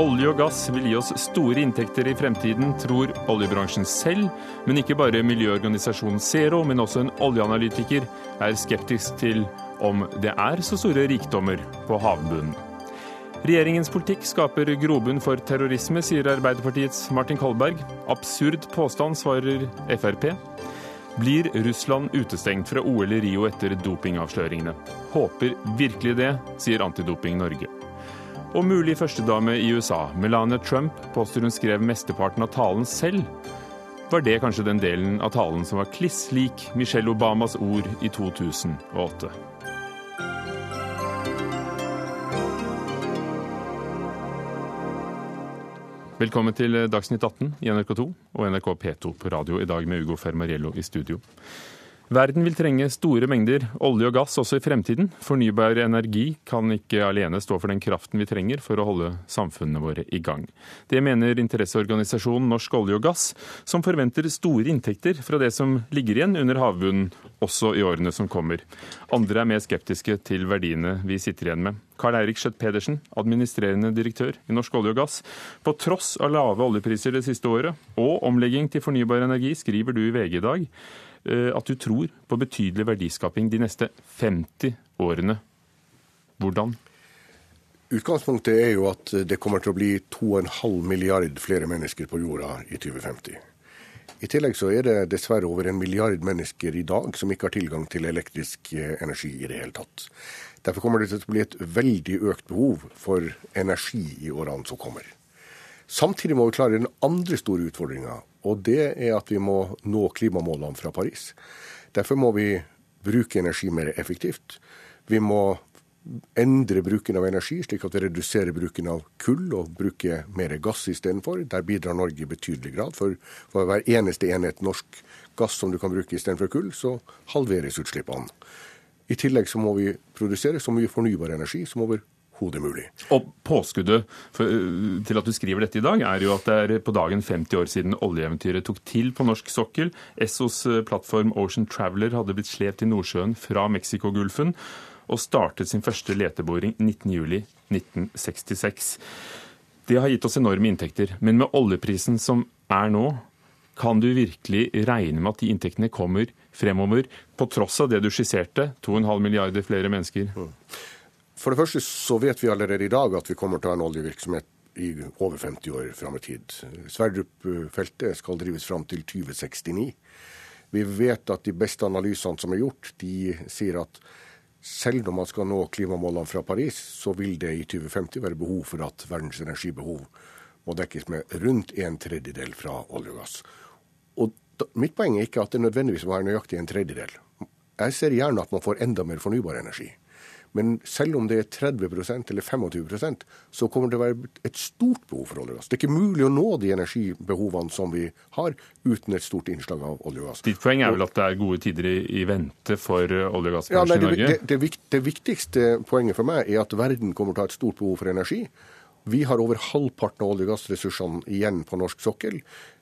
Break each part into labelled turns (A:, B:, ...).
A: Olje og gass vil gi oss store inntekter i fremtiden, tror oljebransjen selv. Men ikke bare miljøorganisasjonen Zero, men også en oljeanalytiker er skeptisk til om det er så store rikdommer på havbunnen. Regjeringens politikk skaper grobunn for terrorisme, sier Arbeiderpartiets Martin Kolberg. Absurd påstand, svarer Frp. Blir Russland utestengt fra OL i Rio etter dopingavsløringene? Håper virkelig det, sier Antidoping Norge. Og mulig førstedame i USA, Melania Trump, påstår hun skrev mesteparten av talen selv. Var det kanskje den delen av talen som var kliss lik Michelle Obamas ord i 2008? Velkommen til Dagsnytt 18 i NRK2 og NRK P2 på radio i dag med Ugo Fermariello i studio. Verden vil trenge store mengder olje og gass også i fremtiden. Fornybar energi kan ikke alene stå for den kraften vi trenger for å holde samfunnene våre i gang. Det mener interesseorganisasjonen Norsk olje og gass, som forventer store inntekter fra det som ligger igjen under havbunnen også i årene som kommer. Andre er mer skeptiske til verdiene vi sitter igjen med. Karl Eirik Skjøtt Pedersen, administrerende direktør i Norsk olje og gass. På tross av lave oljepriser det siste året og omlegging til fornybar energi, skriver du i VG i dag Eh, at du tror på betydelig verdiskaping de neste 50 årene. Hvordan?
B: Utgangspunktet er jo at det kommer til å bli 2,5 milliard flere mennesker på jorda i 2050. I tillegg så er det dessverre over en milliard mennesker i dag som ikke har tilgang til elektrisk eh, energi i det hele tatt. Derfor kommer det til å bli et veldig økt behov for energi i årene som kommer. Samtidig må vi klare den andre store utfordringa, og det er at vi må nå klimamålene fra Paris. Derfor må vi bruke energi mer effektivt. Vi må endre bruken av energi, slik at vi reduserer bruken av kull og bruker mer gass istedenfor. Der bidrar Norge i betydelig grad. For, for hver eneste enhet norsk gass som du kan bruke istedenfor kull, så halveres utslippene. I tillegg så må vi produsere så mye fornybar energi som over overhodet mulig.
A: Og Påskuddet for, eh, til at du skriver dette i dag, er jo at det er på dagen 50 år siden oljeeventyret tok til på norsk sokkel. Essos eh, plattform Ocean Traveler hadde blitt slept i Nordsjøen fra Mexicogolfen og startet sin første leteboring 19.07.1966. Det har gitt oss enorme inntekter, men med oljeprisen som er nå, kan du virkelig regne med at de inntektene kommer fremover, på tross av det du skisserte, 2,5 milliarder flere mennesker? Mm.
B: For det første så vet vi allerede i dag at vi kommer til å ha en oljevirksomhet i over 50 år fram i tid. Sverdrup-feltet skal drives fram til 2069. Vi vet at de beste analysene som er gjort, de sier at selv om man skal nå klimamålene fra Paris, så vil det i 2050 være behov for at verdens energibehov må dekkes med rundt en tredjedel fra olje og gass. Og mitt poeng er ikke at det nødvendigvis må være nøyaktig en tredjedel. Jeg ser gjerne at man får enda mer fornybar energi. Men selv om det er 30% eller 25% så kommer det å være et stort behov for olje og gass. Det er ikke mulig å nå de energibehovene som vi har, uten et stort innslag av olje og gass.
A: Ditt poeng er vel at det er gode tider i, vente for olje- og gassbransjen ja, i Norge?
B: Det, det, det, viktigste poenget for meg er at verden kommer til å ha et stort behov for energi. Vi har over halvparten av olje- og gassressursene igjen på norsk sokkel.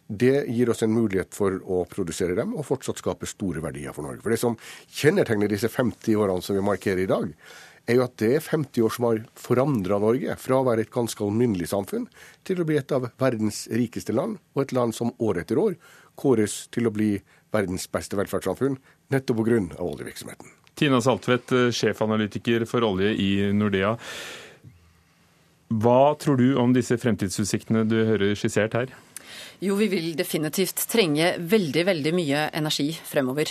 B: Det gir oss en mulighet for å produsere dem og fortsatt skape store verdier for Norge. For Det som kjennetegner disse 50 årene som vi markerer i dag, er jo at det er 50 år som har forandra Norge fra å være et ganske alminnelig samfunn til å bli et av verdens rikeste land, og et land som år etter år kåres til å bli verdens beste velferdssamfunn, nettopp pga. oljevirksomheten.
A: Tina Saltvedt, eh, sjefanalytiker for olje i Nordea. Hva tror du om disse fremtidsutsiktene du hører skissert her?
C: Jo, vi vil definitivt trenge veldig, veldig mye energi fremover.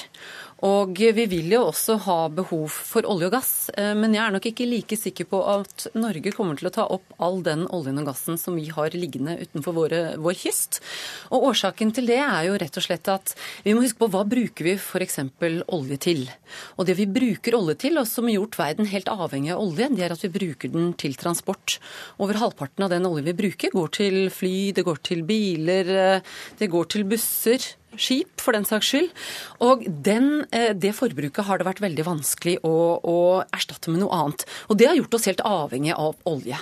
C: Og vi vil jo også ha behov for olje og gass, eh, men jeg er nok ikke like sikker på at Norge kommer til å ta opp all den oljen og gassen som vi har liggende utenfor våre, vår kyst. Og årsaken til det er jo rett og slett at vi må huske på hva bruker vi f.eks. olje til. Og det vi bruker olje til, og som har gjort verden helt avhengig av olje, det er at vi bruker den til transport. Over halvparten av den oljen vi bruker, går til fly, det går til biler, eh, det går til busser skip for den saks skyld. Og den, eh, det forbruket har det vært veldig vanskelig å, å, erstatte med noe annet. Og det har gjort oss helt avhengig av olje.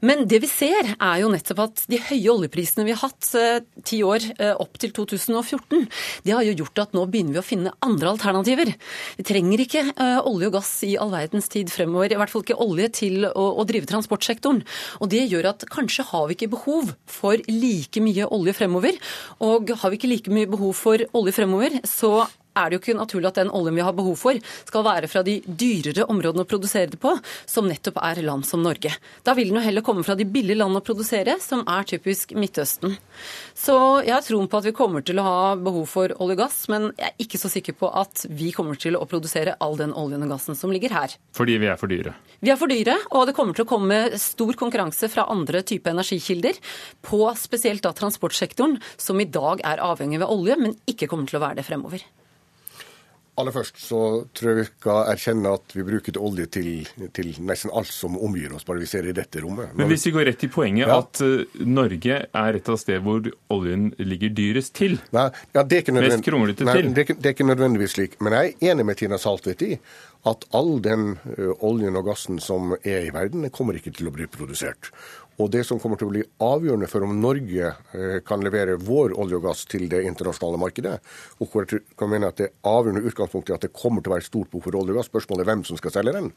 C: Men det vi ser, er jo nettopp at de høye oljeprisene vi har hatt eh, ti år eh, opp til 2014, det har jo gjort at nå begynner vi å finne andre alternativer. Vi trenger ikke olje og gass i all verdens tid fremover, i hvert fall ikke olje til å, å drive transportsektoren. Og det gjør at kanskje har vi ikke behov for like mye olje fremover. Og har vi ikke like mye behov for olje fremover, så er det jo ikke naturlig at den oljen vi har behov for, skal være fra de dyrere områdene å produsere det på, som nettopp er land som Norge. Da vil den jo heller komme fra de billige landene å produsere, som er typisk Midtøsten. Så jeg har troen på at vi kommer til å ha behov for olje og gass, men jeg er ikke så sikker på at vi kommer til å produsere all den oljen og gassen som ligger her.
A: Fordi vi er for dyre?
C: Vi er for dyre, og det kommer til å komme stor konkurranse fra andre typer energikilder på spesielt da transportsektoren, som i dag er avhengig av olje, men ikke kommer til å være det fremover.
B: Aller først så tror jeg vi skal erkjenne at vi bruker olje til, til, nesten alt som omgir oss, bare vi ser i dette rommet.
A: Men hvis vi går rett til poenget ja. at uh, Norge er et av stedene hvor oljen ligger dyrest til?
B: Nei, ja, det er ikke
A: Mest kronglete til?
B: Det er, det er ikke nødvendigvis slik. Men jeg er enig med Tina Saltvedt i at all den ø, oljen og gassen som er i verden, kommer ikke til å bli produsert. Og det som kommer til å bli avgjørende for om Norge eh, kan levere vår olje og gass til det internasjonale markedet, og hvor jeg kan mene at det avgjørende utgangspunktet er at det kommer til å være stort behov for olje og gass, spørsmålet er hvem som skal selge den.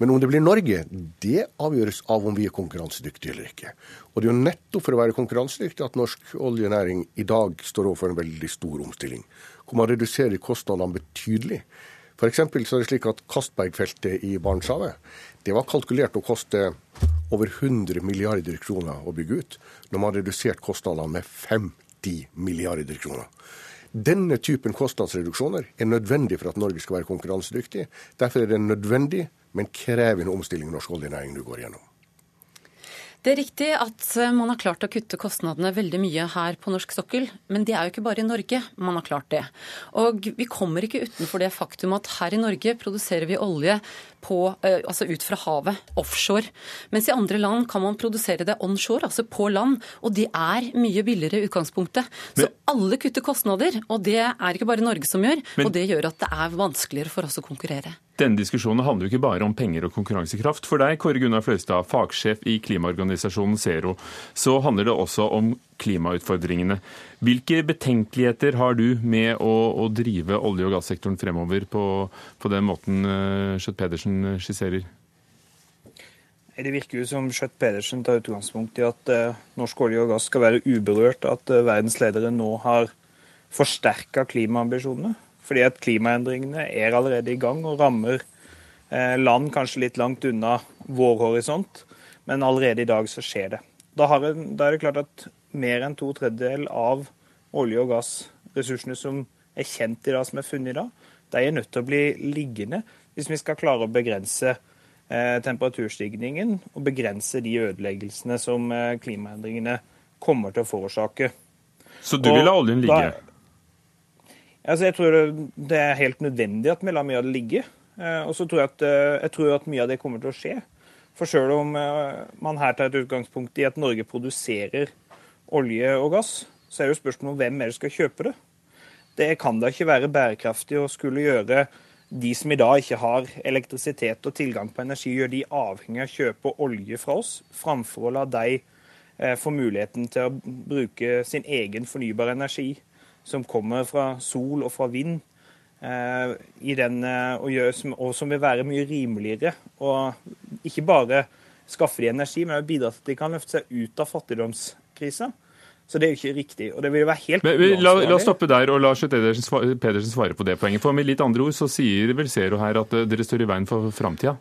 B: Men om det blir Norge, det avgjøres av om vi er konkurransedyktige eller ikke. Og det er jo nettopp for å være konkurransedyktig at norsk oljenæring i dag står overfor en veldig stor omstilling, hvor man reduserer kostnadene betydelig. F.eks. så er det slik at Castberg-feltet i Barentshavet det var kalkulert å koste over 100 milliarder kroner å bygge ut, når man har redusert kostnadene med 50 milliarder kroner. Denne typen kostnadsreduksjoner er nødvendig for at Norge skal være konkurransedyktig. Derfor er det en nødvendig, men krevende omstilling norsk oljenæring nå går gjennom.
C: Det er riktig at eh, man har klart å kutte kostnadene veldig mye her på norsk sokkel, men det er jo ikke bare i Norge man har klart det. Og vi kommer ikke utenfor det faktum at her i Norge produserer vi olje på, eh, altså ut fra havet, offshore. Mens i andre land kan man produsere det onshore, altså på land. Og det er mye billigere i utgangspunktet. Så alle kutter kostnader, og det er ikke bare Norge som gjør. Men, og det gjør at det er vanskeligere for oss å konkurrere.
A: Denne diskusjonen handler jo ikke bare om penger og konkurransekraft. For deg, Kåre Gunnar Fløystad, fagsjef i klimaorganisasjonen Zero, så handler det også om klimautfordringene. Hvilke betenkeligheter har du med å, å drive olje- og gassektoren fremover på, på den måten uh, Schjøtt-Pedersen skisserer?
D: Det virker jo som Schjøtt-Pedersen tar utgangspunkt i at uh, norsk olje og gass skal være uberørt, at verdensledere verdens ledere nå har forsterka klimaambisjonene. Fordi at klimaendringene er allerede i gang og rammer eh, land kanskje litt langt unna vår horisont, men allerede i dag så skjer det. Da, det, da er det klart at mer enn to tredjedel av olje- og gassressursene som er kjent i dag, som er funnet i dag, de er nødt til å bli liggende hvis vi skal klare å begrense eh, temperaturstigningen og begrense de ødeleggelsene som eh, klimaendringene kommer til å forårsake.
A: Så du vil la oljen ligge? Da,
D: Altså, jeg tror det er helt nødvendig at vi lar mye av det ligge. Eh, og så tror jeg at, eh, jeg tror at mye av det kommer til å skje. For selv om eh, man her tar et utgangspunkt i at Norge produserer olje og gass, så er det jo spørsmålet om hvem er det skal kjøpe det. Det kan da ikke være bærekraftig å skulle gjøre de som i dag ikke har elektrisitet og tilgang på energi, gjør de avhengig av å kjøpe olje fra oss, framfor å la de få muligheten til å bruke sin egen fornybare energi som kommer fra sol og fra vind, eh, den, eh, og, gjør, og, som vil være mye rimeligere. Og ikke bare skaffe de energi, men også bidra til at de kan løfte seg ut av fattigdomskrisa. Så det er jo ikke riktig. og det vil være helt
A: men, la, la, oss stoppe der og la Pedersen, Pedersen svare på det poenget. For med litt andre ord så sier vel Zero her at eh, dere står i veien for framtida.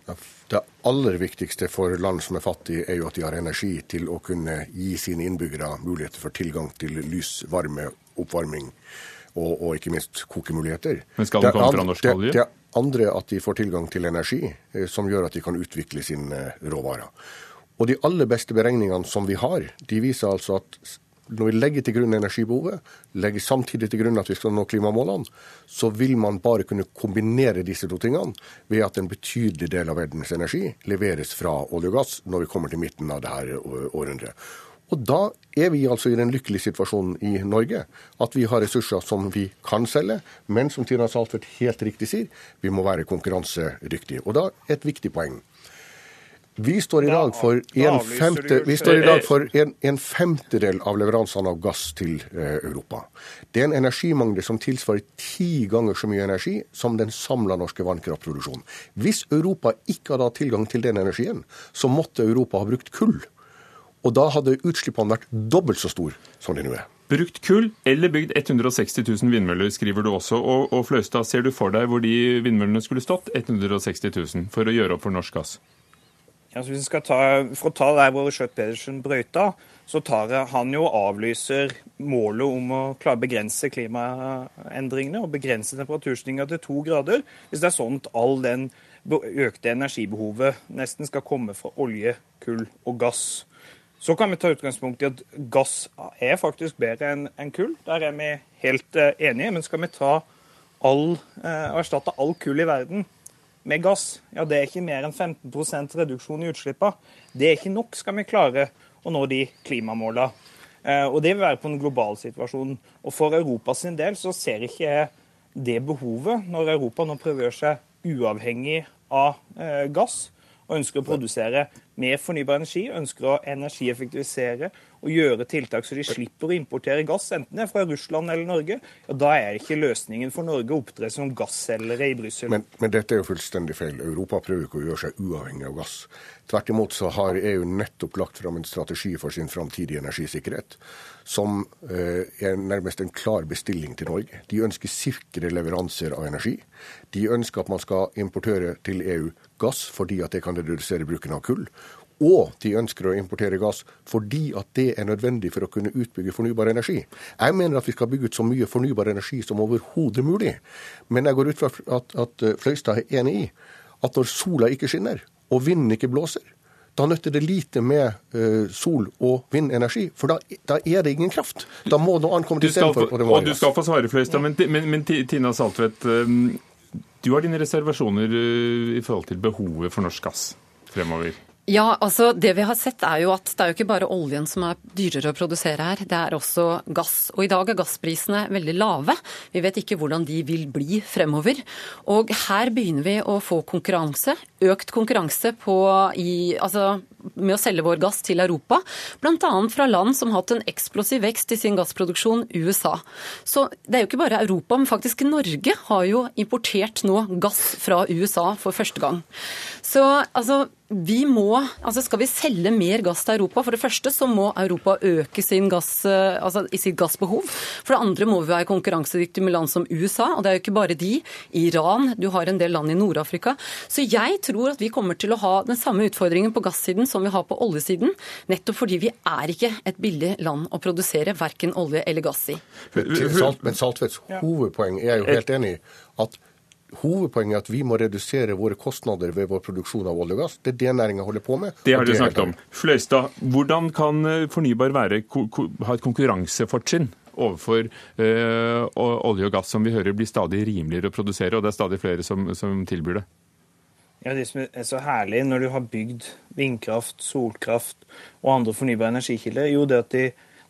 B: Det aller viktigste for land som er fattige, er jo at de har energi til å kunne gi sine innbyggere muligheter for tilgang til lys, varme oppvarming og, og ikke minst kokemuligheter.
A: Men skal den komme fra norsk olje?
B: Det, det andre at de får tilgang til energi eh, som gjør at de kan utvikle sine råvarer. Og de aller beste beregningene som vi har, de viser altså at når vi legger til grunn energibehovet, legger samtidig til grunn at vi skal nå klimamålene, så vil man bare kunne kombinere disse to tingene ved at en betydelig del av verdens energi leveres fra olje og gass når vi kommer til midten av dette århundret. Og da er vi altså i den lykkelige situasjonen i Norge at vi har ressurser som vi kan selge, men som Tina Saltvedt helt riktig sier, vi må være konkurransedyktige. Og da et viktig poeng. Vi står i dag for en, femte, i dag for en, en femtedel av leveransene av gass til eh, Europa. Det er en energimangel som tilsvarer ti ganger så mye energi som den samla norske vannkraftproduksjonen. Hvis Europa ikke hadde hatt tilgang til den energien, så måtte Europa ha brukt kull. Og da hadde utslippene vært dobbelt så store som de nå er.
A: Brukt kull eller bygd 160 000 vindmøller, skriver du også. Og, og Fløystad, ser du for deg hvor de vindmøllene skulle stått? 160 000, for å gjøre opp for norsk gass?
D: Ja, så hvis vi skal ta, For å ta der hvor Schjøtt-Pedersen brøyta, så tar han jo avlyser målet om å klare å begrense klimaendringene og begrense temperaturstigninga til to grader. Hvis det er sånn at all den økte energibehovet nesten skal komme fra olje, kull og gass. Så kan vi ta utgangspunkt i at gass er faktisk bedre enn kull. Der er vi helt eh, enige. Men skal vi ta all, eh, erstatte all kull i verden med gass, ja, det er ikke mer enn 15% reduksjon i utslippene. Det er ikke nok skal vi klare å nå de klimamålene. Eh, og det vil være på en global situasjon. Og for Europa sin del så ser ikke jeg det behovet, når Europa nå prøver seg uavhengig av eh, gass og ønsker å produsere mer fornybar energi, ønsker å energieffektivisere og gjøre tiltak så de slipper å importere gass, enten det er fra Russland eller Norge, ja, da er ikke løsningen for Norge å opptre som gasselgere i Brussel.
B: Men, men, dette er jo fullstendig feil. Europa prøver ikke å gjøre seg uavhengig av gass. Tvert imot så har EU nettopp lagt fram en strategi for sin framtidige energisikkerhet som eh, er nærmest en klar bestilling til Norge. De ønsker sikre leveranser av energi. De ønsker at man skal importere til EU gass fordi at det kan redusere bruken av kull. Og de ønsker å importere gass fordi at det er nødvendig for å kunne utbygge fornybar energi. Jeg mener at vi skal bygge ut så mye fornybar energi som overhodet mulig. Men jeg går ut fra at, at Fløystad er enig i at når sola ikke skinner, og vinden ikke blåser, da nytter det lite med uh, sol- og vindenergi, for da, da, er det ingen kraft. Da må noe annet komme til istedenfor.
A: Og, og du skal få svare, Fløystad, men, men, men, Tina Saltvedt, um, du har dine reservasjoner i forhold til behovet for norsk gass fremover?
C: Ja, altså det vi har sett er jo at det er jo ikke bare oljen som er dyrere å produsere her, det er også gass. Og i dag er gassprisene veldig lave. Vi vet ikke hvordan de vil bli fremover. Og her begynner vi å få konkurranse. Økt konkurranse på, i, altså, med å selge vår gass til Europa. Bl.a. fra land som har hatt en eksplosiv vekst i sin gassproduksjon, USA. Så det er jo ikke bare Europa, men faktisk Norge har jo importert nå gass fra USA for første gang. Så altså vi må, altså Skal vi selge mer gass til Europa, for det første så må Europa øke sin gass, eh, altså i sitt gassbehov. For det andre må vi være konkurransedyktige med land som USA, og det er jo ikke bare de. Iran, du har en del land i Nord-Afrika. Så jeg tror at vi kommer til å ha den samme utfordringen på gassiden som vi har på oljesiden. Nettopp fordi vi er ikke et billig land å produsere verken olje eller gass i.
B: Men Saltvedts hovedpoeng er jo helt enig i. at Hovedpoenget er at vi må redusere våre kostnader ved vår produksjon av olje og gass. Det er det næringa holder på med.
A: Det har dere snakket om. Fløystad, hvordan kan eh, fornybar være, ha et konkurransefortrinn overfor øh, olje og gass, som vi hører blir stadig rimeligere å produsere, og det er stadig flere som, som tilbyr det?
D: Ja, Det som er så herlig når du har bygd vindkraft, solkraft og andre fornybare energikilder, jo det at de,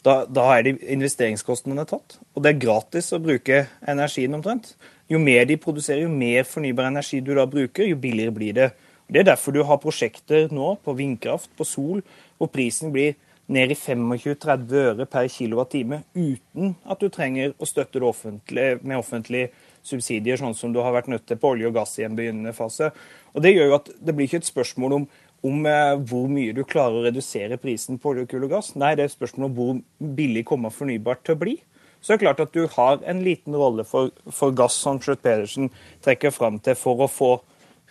D: da, da er de investeringskostnadene tatt. Og det er gratis å bruke energien omtrent. Jo mer de produserer, jo mer fornybar energi du da bruker, jo billigere blir det. Det er derfor du har prosjekter nå på vindkraft, på sol, hvor prisen blir ned i 25-30 øre per kWt uten at du trenger å støtte det offentlige med offentlige subsidier, sånn som du har vært nødt til på olje og gass i en begynnende fase. Og Det gjør jo at det blir ikke et spørsmål om, om eh, hvor mye du klarer å redusere prisen på olje, kull og gass. Nei, det er et spørsmål om hvor billig kommer fornybart til å bli så det er klart at du har en liten rolle for, for gass, som Schjøtt-Pedersen trekker fram til, for å få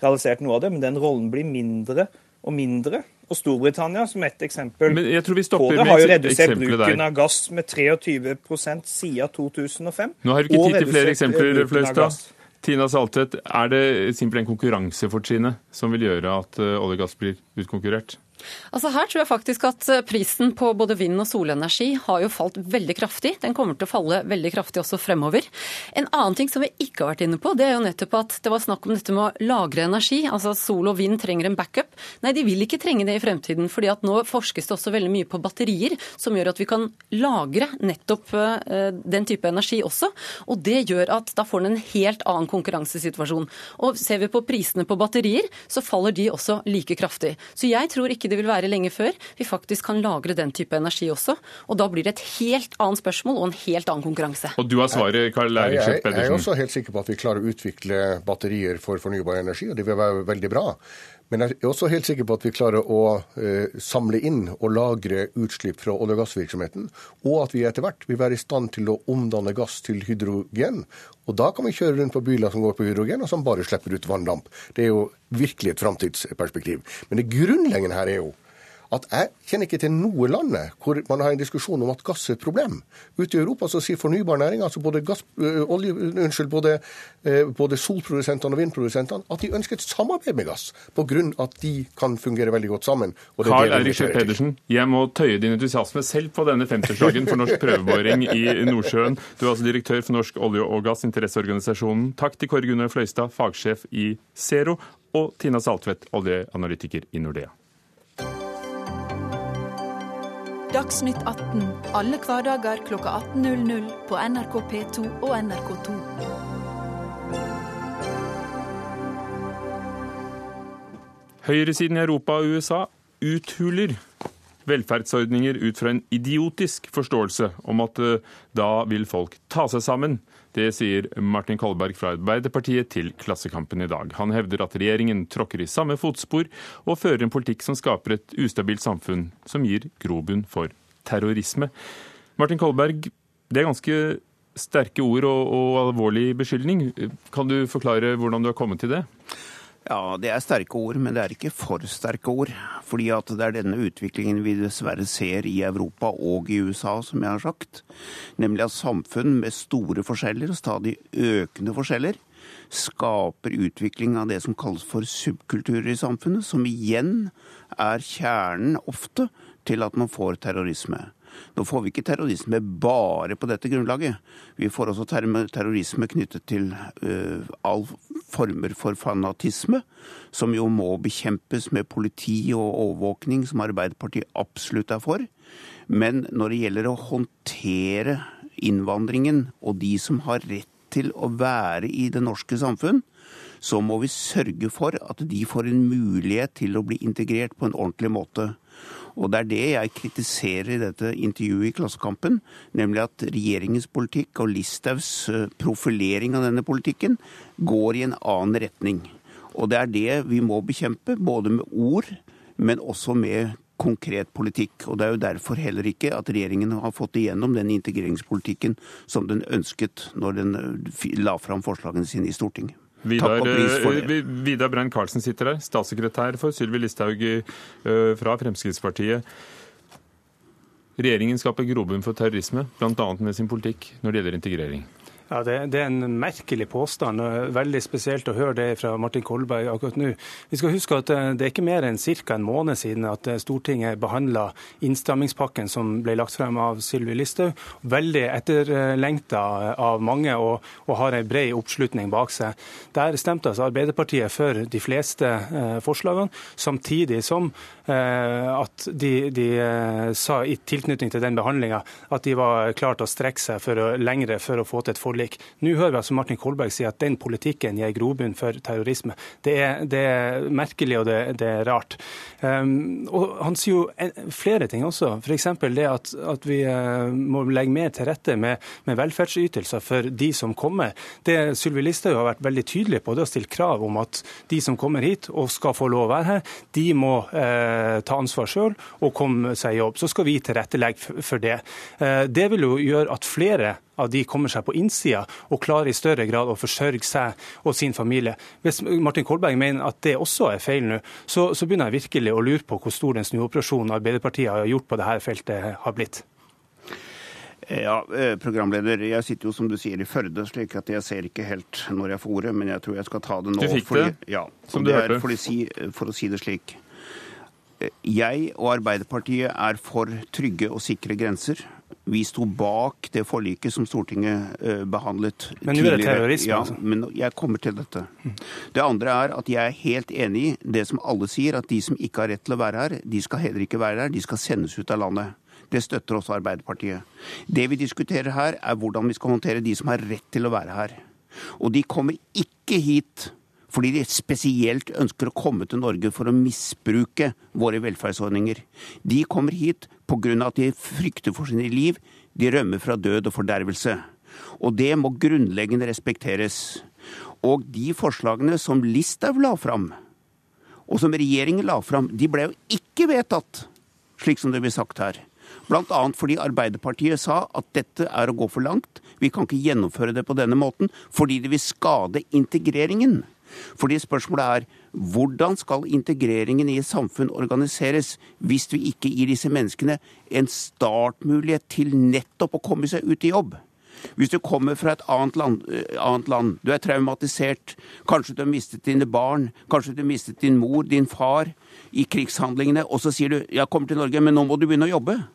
D: realisert noe av det. Men den rollen blir mindre og mindre. Og Storbritannia, som ett eksempel
A: Men jeg tror vi på
D: det, har jo redusert bruken der. av gass med 23% siden 2005.
A: Nå har vi ikke tid til flere eksempler, Fløystad. Tina Saltvedt, er det simpelthen konkurransefortrinnet som vil gjøre at eh, olje og gass blir utkonkurrert?
C: Altså Her tror jeg faktisk at eh, prisen på både vind- og solenergi har jo falt veldig kraftig. Den kommer til å falle veldig kraftig også fremover. En annen ting som vi ikke har vært inne på, det er jo nettopp at det var snakk om dette med å lagre energi. Altså sol og vind trenger en backup. Nei, de vil ikke trenge det i fremtiden. fordi at nå forskes det også veldig mye på batterier, som gjør at vi kan lagre nettopp eh, den type energi også. Og det gjør at da får den en helt annen konkurransesituasjon. Og ser vi på prisene på batterier, så faller de også like kraftig. Så jeg tror ikke det vil være lenge før vi faktisk kan lagre den type energi også. Og da blir det et helt annet spørsmål og en helt annen konkurranse.
A: Og du har svaret, Karl Eirik Pedersen.
B: Jeg er også helt sikker på at vi klarer å utvikle batterier for fornybar energi, og det vil være veldig bra. Men jeg er også helt sikker på at vi klarer å eh, samle inn og lagre utslipp fra olje- og gassvirksomheten, og at vi etter hvert vil være i stand til å omdanne gass til hydrogen. Og da kan vi kjøre rundt på biler som går på hydrogen, og som bare slipper ut vanndamp. Det er jo virkelig et framtidsperspektiv. Men det grunnleggende her er jo at jeg kjenner ikke til noe landet hvor man har en diskusjon om at gass er et problem. Ute i Europa så sier fornybarnæringa, altså både, gass, øh, olje, unnskyld, både, øh, både solprodusentene og vindprodusentene, at de ønsker et samarbeid med gass, pga. at de kan fungere veldig godt sammen. vi
A: Eirik. Pedersen, jeg må tøye din entusiasme selv på denne 50-årsdagen for norsk prøveboring i Nordsjøen. Du er altså direktør for Norsk olje- og gassinteresseorganisasjonen. Takk til Kåre Gunnar Fløystad, fagsjef i Zero, og Tina Saltvedt, oljeanalytiker i Nordea.
E: Dagsnytt 18 alle hverdager kl 18.00 på NRK P2 og NRK2.
A: Høyresiden i Europa og USA uthuler velferdsordninger ut fra en idiotisk forståelse om at eh, da vil folk ta seg sammen. Det sier Martin Kolberg fra Arbeiderpartiet til Klassekampen i dag. Han hevder at regjeringen tråkker i samme fotspor og fører en politikk som skaper et ustabilt samfunn som gir grobunn for terrorisme. Martin Kolberg, det er ganske sterke ord og, og alvorlig beskyldning. Kan du forklare hvordan du har kommet til det?
F: Ja, det er sterke ord, men det er ikke for sterke ord. Fordi at det er denne utviklingen vi dessverre ser i Europa og i USA, som jeg har sagt. Nemlig at samfunn med store forskjeller, og stadig økende forskjeller, skaper utvikling av det som kalles for subkulturer i samfunnet, som igjen er kjernen ofte til at man får terrorisme. Nå får vi ikke terrorisme bare på dette grunnlaget. Vi får også ter- terrorisme knyttet til uh, all former for fanatisme, som jo må bekjempes med politi og overvåkning, som Arbeiderpartiet absolutt er for. Men når det gjelder å håndtere innvandringen og de som har rett til å være i det norske samfunn, så må vi sørge for at de får en mulighet til å bli integrert på en ordentlig måte. Og det er det jeg kritiserer i dette intervjuet i Klassekampen, nemlig at regjeringens politikk og Listhaugs eh, profilering av denne politikken går i en annen retning. Og det er det vi må bekjempe, både med ord, men også med konkret politikk. Og Det er jo derfor heller ikke at regjeringen har fått igjennom den integreringspolitikken som den ønsket når den eh, la fram forslagene sine i Stortinget.
A: Vidar, eh, Vidar Brein Karlsen sitter der, statssekretær for Sylvi Listhaug eh, fra Fremskrittspartiet. Regjeringen skaper grobunn for terrorisme, bl.a. med sin politikk når det gjelder integrering.
G: Ja, det, det, er en merkelig påstand. Veldig spesielt å høre det fra Martin Kolberg akkurat nå. Vi skal huske at eh, Det er ikke mer enn ca. en måned siden at eh, Stortinget behandla innstrammingspakken som ble lagt frem av Sylvi Listhaug. Veldig etterlengta av mange og, og har en bred oppslutning bak seg. Der stemte altså Arbeiderpartiet for de fleste eh, forslagene, samtidig som at de, de sa i tilknytning til den behandlinga at de var klare til å strekke seg for å, lengre for å få til et forlik. Nå hører vi altså Martin Kolberg si at den politikken gir grobunn for terrorisme. Det er, det er merkelig og det, det er rart. Um, og Han sier jo en, flere ting også, f.eks. det at, at vi uh, må legge mer til rette med, med velferdsytelser for de som kommer. Det Sylvi Listhaug har vært veldig tydelig på, det å stille krav om at de som kommer hit og skal få lov å være her, de må uh, ta ansvar sjøl og komme seg i jobb. Så skal vi tilrettelegge for det. Uh, det vil jo gjøre at flere av de kommer seg på innsida og klarer i større grad å forsørge seg og sin familie. Hvis Martin Kolberg mener at det også er feil nå, så, så begynner jeg virkelig å lure på hvor stor den snuoperasjonen Arbeiderpartiet har gjort på dette feltet har blitt.
F: Ja, eh, programleder, jeg sitter jo som du sier i Førde, slik at jeg ser ikke helt når jeg får ordet, men jeg tror jeg skal ta det nå.
A: Du fikk
F: fordi,
A: det,
F: Ja,
A: som du
F: er
A: hørte.
F: for si, for å si det slik. Jeg og Arbeiderpartiet er for trygge og sikre grenser. Vi sto bak det forliket som Stortinget uh, behandlet
G: men nå er det terrorisme,
F: ja,
G: altså.
F: Men jeg kommer til dette. Det andre er at jeg er helt enig i det som alle sier, at de som ikke har rett til å være her, de skal heller ikke være her. De skal sendes ut av landet. Det støtter også Arbeiderpartiet. Det vi diskuterer her, er hvordan vi skal håndtere de som har rett til å være her. Og de kommer ikke hit fordi de spesielt ønsker å komme til Norge for å misbruke våre velferdsordninger. De kommer hit pga. at de frykter for sine liv. De rømmer fra død og fordervelse. Og det må grunnleggende respekteres. Og de forslagene som Listhaug la fram, og som regjeringen la fram, de ble jo ikke vedtatt, slik som det blir sagt her. Bl.a. fordi Arbeiderpartiet sa at dette er å gå for langt. Vi kan ikke gjennomføre det på denne måten fordi det vil skade integreringen. Fordi spørsmålet er hvordan skal integreringen i samfunn organiseres hvis vi ikke gir disse menneskene en startmulighet til nettopp å komme seg ut i jobb? Hvis du kommer fra et annet land, annet land, du er traumatisert, kanskje du har mistet dine barn, kanskje du har mistet din mor, din far i krigshandlingene, og så sier du 'jeg kommer til Norge, men nå må du begynne å jobbe'.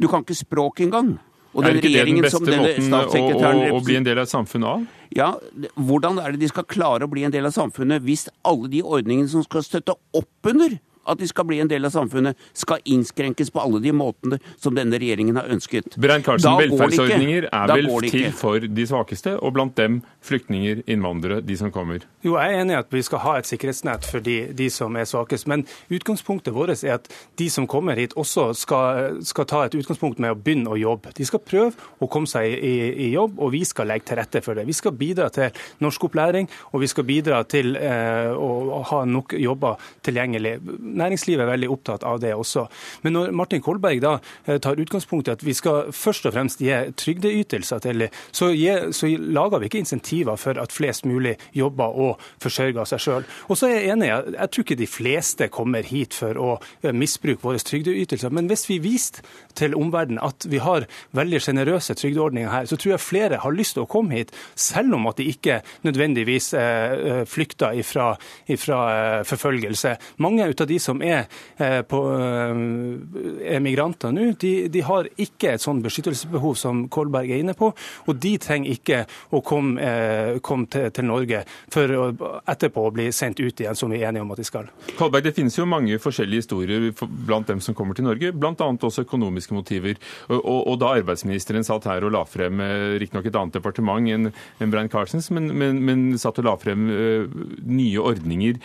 F: Du kan ikke språk engang.
A: Og er ikke det den beste måten å, å, bli en del av samfunnet av?
F: Ja, Hvordan er det de skal klare å bli en del av samfunnet hvis alle de ordningene som skal støtte opp under at de skal bli en del av samfunnet, skal innskrenkes på alle de måtene som denne regjeringen har ønsket.
A: Brein Karlsen, velferdsordninger er vel til for de svakeste, og blant dem flyktninger, innvandrere, de som kommer?
G: Jo, jeg er enig i at vi skal ha et sikkerhetsnett for de, de som er svakest. Men utgangspunktet vårt er at de som kommer hit, også skal, skal, ta et utgangspunkt med å begynne å jobbe. De skal prøve å komme seg i, i, jobb, og vi skal legge til rette for det. Vi skal bidra til norskopplæring, og vi skal bidra til eh, å ha nok jobber tilgjengelig næringslivet er veldig opptatt av det også. Men når Martin Kolberg da eh, tar utgangspunkt i at vi skal først og fremst gi trygdeytelser til dem, så, så, lager vi ikke insentiver for at flest mulig jobber og forsørger seg sjøl. Og så er jeg enig, jeg, jeg tror ikke de fleste kommer hit for å eh, misbruke våre trygdeytelser. Men hvis vi viste til omverdenen at vi har veldig sjenerøse trygdeordninger her, så tror jeg flere har lyst til å komme hit, selv om at de ikke nødvendigvis eh, flykter ifra, ifra forfølgelse. Mange av de som er, på, er migranter nå, de, de, har ikke et sånn beskyttelsesbehov som Kolberg er inne på. Og de trenger ikke å komme, komme til, til, Norge for å, etterpå å bli sendt ut igjen, som vi er enige om at de skal.
A: Kolberg, Det finnes jo mange forskjellige historier blant dem som kommer til Norge, bl.a. også økonomiske motiver. Og, og, og, da arbeidsministeren satt her og la frem riktignok et annet departement enn en Brein Carsens, men, men, men, satt og la frem nye ordninger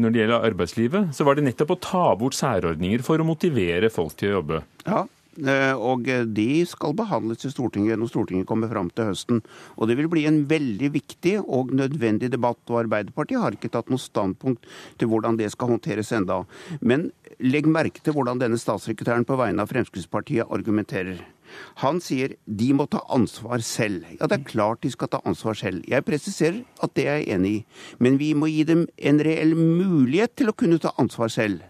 A: når det gjelder arbeidslivet, så var det nettopp å ta bort særordninger for å motivere folk til å jobbe.
F: Ja, eh, og de skal behandles i Stortinget når Stortinget kommer fram til høsten. Og det vil bli en veldig viktig og nødvendig debatt. Og Arbeiderpartiet har ikke tatt noe standpunkt til hvordan det skal håndteres enda. Men legg merke til hvordan denne statssekretæren på vegne av Fremskrittspartiet argumenterer. Han sier de må ta ansvar selv. Ja, det er klart de skal ta ansvar selv. Jeg presiserer at det er jeg enig i. Men vi må gi dem en reell mulighet til å kunne ta ansvar selv.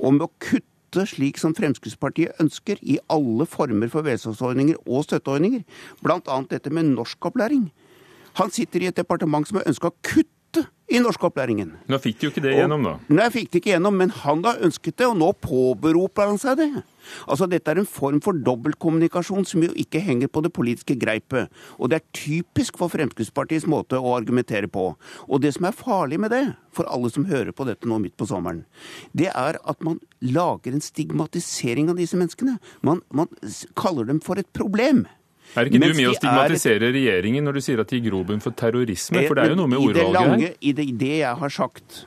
F: Og med å kutte slik som Fremskrittspartiet ønsker, i alle former for velferdsordninger og støtteordninger, bl.a. dette med norskopplæring. Han sitter i et departement som har ønska å kutte i norskopplæringen.
A: Nå fikk de jo ikke det gjennom, da.
F: Nei, fikk det ikke gjennom, men han da ønsket det, og nå påberoper han seg det. Altså, Dette er en form for dobbeltkommunikasjon som jo ikke henger på det politiske greipet. Og det er typisk for Fremskrittspartiets måte å argumentere på. Og det som er farlig med det, for alle som hører på dette nå midt på sommeren, det er at man lager en stigmatisering av disse menneskene. Man, man kaller dem for et problem.
A: Er ikke du med å stigmatisere er... regjeringen når du sier at de gir grobunn for terrorisme? For det er jo noe med ordvalget her.
F: I det, det jeg har sagt,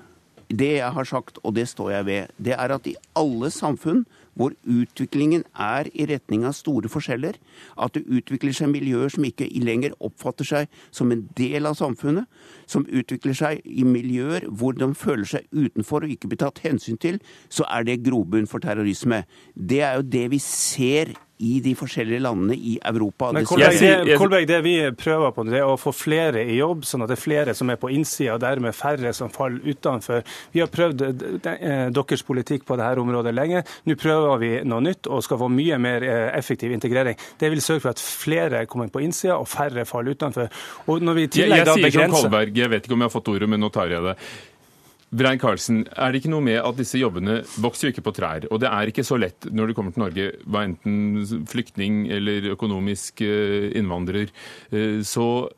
F: det jeg har sagt, og det står jeg ved, det er at i alle samfunn hvor utviklingen er i retning av store forskjeller, at det utvikler seg miljøer som ikke lenger oppfatter seg som en del av samfunnet, som utvikler seg i miljøer hvor de føler seg utenfor og ikke blir tatt hensyn til, så er det grobunn for terrorisme. Det er jo det vi ser i de forskjellige landene i Europa.
G: Men Kolberg det, Kolberg, det vi prøver på, det er å få flere i jobb, sånn at det er flere som er på innsida, og dermed færre som faller utenfor. Vi har prøvd eh, deres politikk på dette området lenge. Nå prøver vi noe nytt og skal få mye mer eh, effektiv integrering. Det vil sørge for at flere kommer på innsida og færre faller utenfor. Og når vi i tillegg
A: jeg, jeg
G: da
A: sier som Kolberg, jeg vet ikke om jeg har fått ordet, men nå tar jeg det. Brein Karlsen, er det ikke noe med at disse jobbene vokser jo ikke på trær? Og det er ikke så lett når du kommer til Norge, hva enten flyktning eller økonomisk eh, innvandrer. Eh, så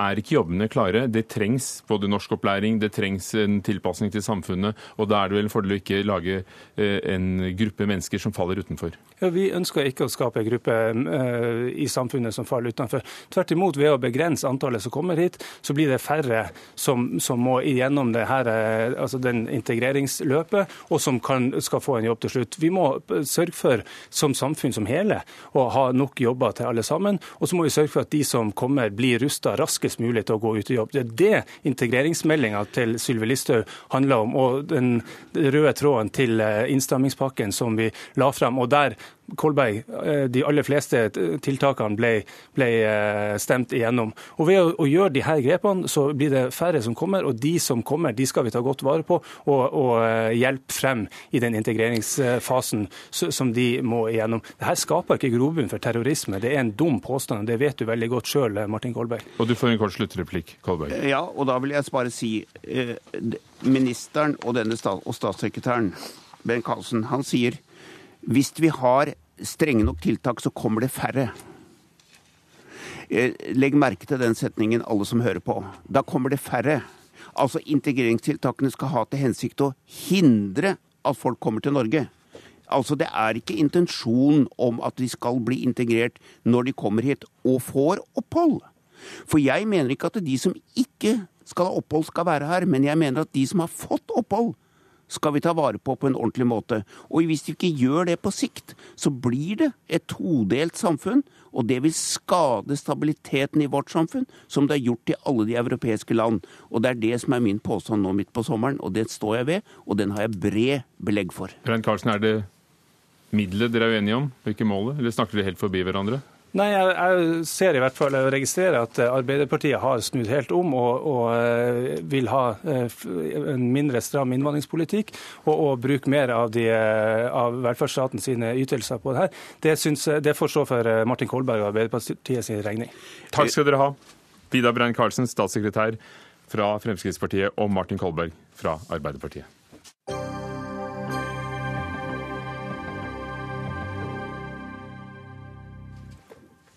A: er ikke jobbene klare. Det trengs både norskopplæring, det trengs en tilpasning til samfunnet. Og da er det vel en fordel å ikke lage eh, en gruppe mennesker som faller utenfor.
G: Ja, vi ønsker ikke å skape en gruppe uh, i samfunnet som faller utenfor. Tvert imot, ved å begrense antallet som kommer hit, så blir det færre som, som må igjennom det her, uh, altså den integreringsløpet, og som kan, skal få en jobb til slutt. Vi må sørge for, som samfunn som hele, å ha nok jobber til alle sammen. Og så må vi sørge for at de som kommer, blir rusta raskest mulig til å gå ut i jobb. Det er det integreringsmeldinga til Sylvi Listhaug handler om, og den røde tråden til eh, innstrammingspakken som vi la frem. Og der Kolberg, eh, de aller fleste tiltakene ble, ble eh, stemt igjennom. Og Ved å, å, gjøre de her grepene, så blir det færre som kommer. Og de som kommer, de skal vi ta godt vare på og, og hjelpe frem i den integreringsfasen som de må igjennom. Dette skaper ikke grobunn for terrorisme. Det er en dum påstand. Det vet du veldig godt sjøl, Martin Kolberg.
A: Og du får en kort sluttreplikk, Kolberg.
F: Ja, og da vil jeg bare si eh, Ministeren og, denne stats og statssekretæren, Ben Karlsen, han sier hvis vi har strenge nok tiltak, så kommer det færre. Eh, legg merke til den setningen, alle som hører på. Da kommer det færre. Altså integreringstiltakene skal ha til hensikt å hindre at folk kommer til Norge. Altså Det er ikke intensjonen om at de skal bli integrert når de kommer hit og får opphold. For jeg mener ikke at de som ikke skal ha opphold, skal være her, men jeg mener at de som har fått opphold, skal vi ta vare på på en ordentlig måte. Og hvis vi ikke gjør det på sikt, så blir det et todelt samfunn, og det vil skade stabiliteten i vårt samfunn, som det har gjort i alle de europeiske land. Og det er det som er min påstand nå midt på sommeren, og det står jeg ved, og den har jeg bred belegg for.
A: Rein Karlsen, er det middelet dere er uenige om, og ikke målet, eller snakker dere helt forbi hverandre?
G: Nei, jeg, jeg, ser i hvert fall og registrerer at eh, Arbeiderpartiet har snudd helt om og, og uh, vil ha uh, en mindre stram innvandringspolitikk og, og bruke mer av, de, av velferdsstaten sine ytelser på det her. Det, synes, det får stå for Martin Kolberg og Arbeiderpartiet sin regning.
A: Takk skal dere ha. Vidar Brein Karlsen, statssekretær fra Fremskrittspartiet, og Martin Kolberg fra Arbeiderpartiet.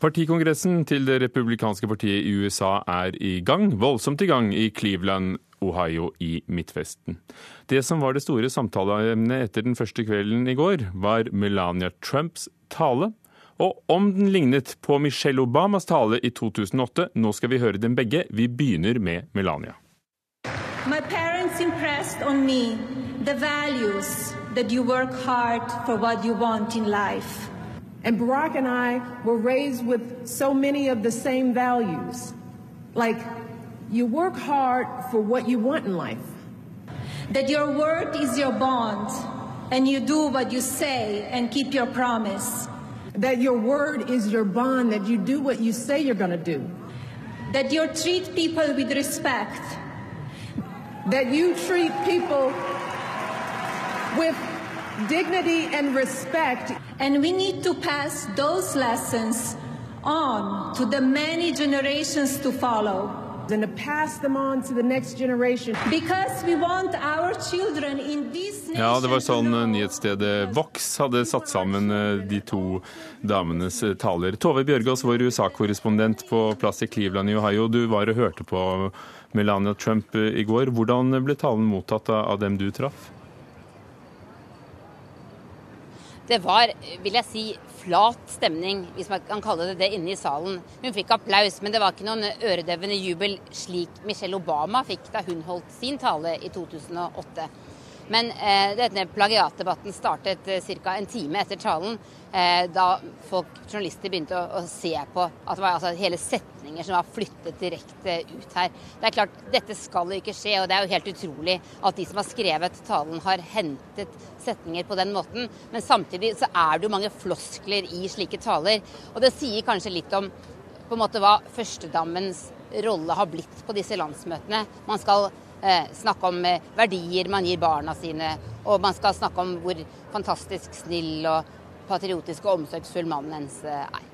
A: Partikongressen til det republikanske partiet i USA er i gang, voldsomt i gang, i Cleveland, Ohio i Midtvesten. Det som var det store samtaleemnet etter den første kvelden i går, var Melania Trumps tale. Og om den lignet på Michelle Obamas tale i 2008, nå skal vi høre dem begge. Vi begynner med Melania. My parents impressed on me the values that you work hard for what you want in life. And Barack and I were raised with so many of the same values. Like, you work hard for what you want in life. That your word is your bond, and you do what you say and keep your promise. That your word is your bond, that you do what you say you're going to do. That you treat people with respect. That you treat people with dignity and respect. And we need to pass those lessons on to the many generations to follow. And to pass them on to the next generation. Because we want our children in this nation Ja, det var sånn eh, nyhetsstedet Vox hadde satt sammen eh, de to damenes eh, taler. Tove Bjørgaas, vår USA-korrespondent på plass i Cleveland i Ohio. Du var og hørte på Melania Trump i går. Hvordan ble talen mottatt av dem du traff?
H: Det var, vil jeg si, flat stemning, hvis man kan kalle det det, inne i salen. Hun fikk applaus, men det var ikke noen øredøvende jubel slik Michelle Obama fikk da hun holdt sin tale i 2008. Men eh, denne plagiatdebatten startet eh, ca. en time etter talen, eh, da folk, journalister begynte å, å, se på at det var altså, hele setninger som var flyttet direkte ut her. Det er klart, Dette skal jo ikke skje, og det er jo helt utrolig at de som har skrevet talen, har hentet setninger på den måten. Men samtidig så er det jo mange floskler i slike taler, og det sier kanskje litt om på en måte hva førstedammens rolle har blitt på disse landsmøtene. Man skal snakke om eh, verdier man gir barna sine, og man skal snakke om hvor fantastisk snill og patriotisk og omsorgsfull mannen hennes eh, er.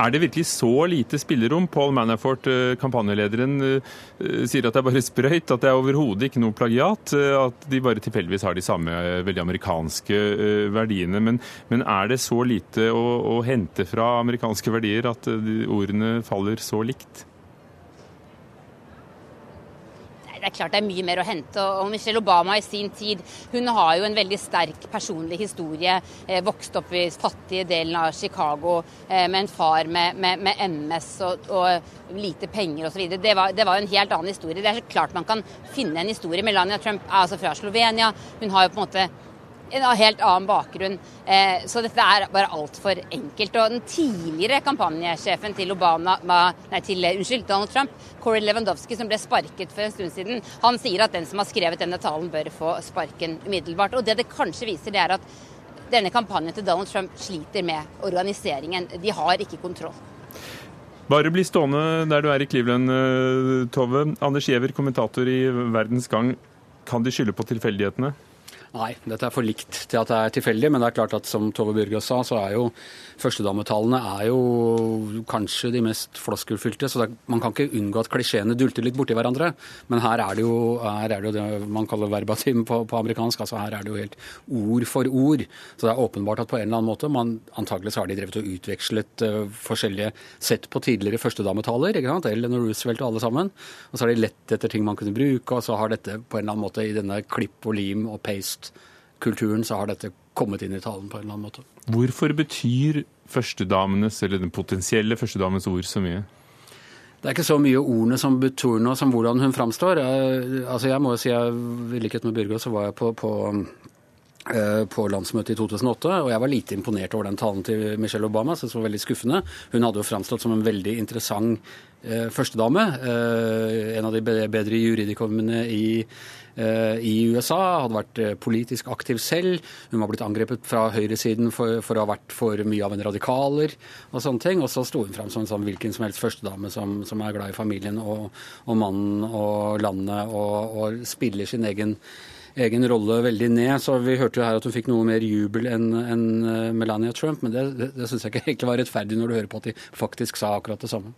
A: Er det virkelig så lite spillerom? Paul Manafort, eh, kampanjelederen, eh, sier at det er bare sprøyt, at det er overhodet ikke noe plagiat. At de bare tilfeldigvis har de samme veldig amerikanske verdiene. Men, men er det så lite å, å hente fra amerikanske verdier at ordene faller så likt?
H: Det er klart det er mye mer å hente. Og Michelle Obama i sin tid hun har jo en veldig sterk personlig historie. Eh, vokst opp i fattige delen av Chicago eh, med en far med, med, med MS og, og, lite penger osv. Det, var, det var en helt annen historie. Det er så klart man kan finne en historie. Melania Trump er altså fra Slovenia. Hun har jo på en måte en helt annen bakgrunn. Eh, så dette er bare altfor enkelt. Og den tidligere kampanjesjefen til, Obama, nei, til unnskyld, Donald Trump, Corey Lewandowski, som ble sparket for en stund siden, han sier at den som har skrevet denne talen, bør få sparken umiddelbart. Og det det kanskje viser, det er at denne kampanjen til Donald Trump sliter med organiseringen. De har ikke kontroll.
A: Bare bli stående der du er i Cleveland, eh, Tove. Anders Giæver, kommentator i Verdens Gang. Kan de skylde på tilfeldighetene?
I: Nei, dette er for likt til at det er tilfeldig. Men det er klart at som Tove Bjørgaas sa, så er jo førstedametallene er jo kanskje de mest floskelfylte. Så er, man kan ikke unngå at klisjeene dulter litt borti hverandre. Men her er det jo, er det, jo det, man kaller verbatim på, på, amerikansk. altså Her er det jo helt ord for ord. Så det er åpenbart at på en eller annen måte man Antagelig så har de drevet og utvekslet uh, forskjellige sett på tidligere førstedametaller. ikke sant? Ellen og Roosevelt og alle sammen. Og så har de lett etter ting man kunne bruke, og så har dette på en eller annen måte i denne klipp og lim og paste kulturen, så har dette kommet inn i talen på en eller annen måte.
A: Hvorfor betyr førstedamenes, eller den potensielle førstedamens ord så mye?
I: Det er ikke så mye ordene som betyr noe, som hvordan hun framstår. Jeg, altså jeg må jo si, jeg, I likhet med Byrgo så var jeg på, på, eh, på, landsmøtet i 2008, og jeg var lite imponert over den talen til Michelle Obama. Så det var veldig skuffende. Hun hadde jo framstått som en veldig interessant eh, førstedame. Eh, en av de bedre juridikommene i i USA, hadde vært eh, politisk aktiv selv. Hun var blitt angrepet fra høyresiden for, for å ha vært for mye av en radikaler og sånne ting. Og så sto hun fram som en sånn hvilken som helst førstedame som, som er glad i familien og, og mannen og landet og, og spiller sin egen egen rolle veldig ned. Så Vi hørte jo her at hun fikk noe mer jubel enn en eh, Melania Trump, men det, det, det syns jeg ikke egentlig var rettferdig når du hører på at de faktisk sa akkurat det samme.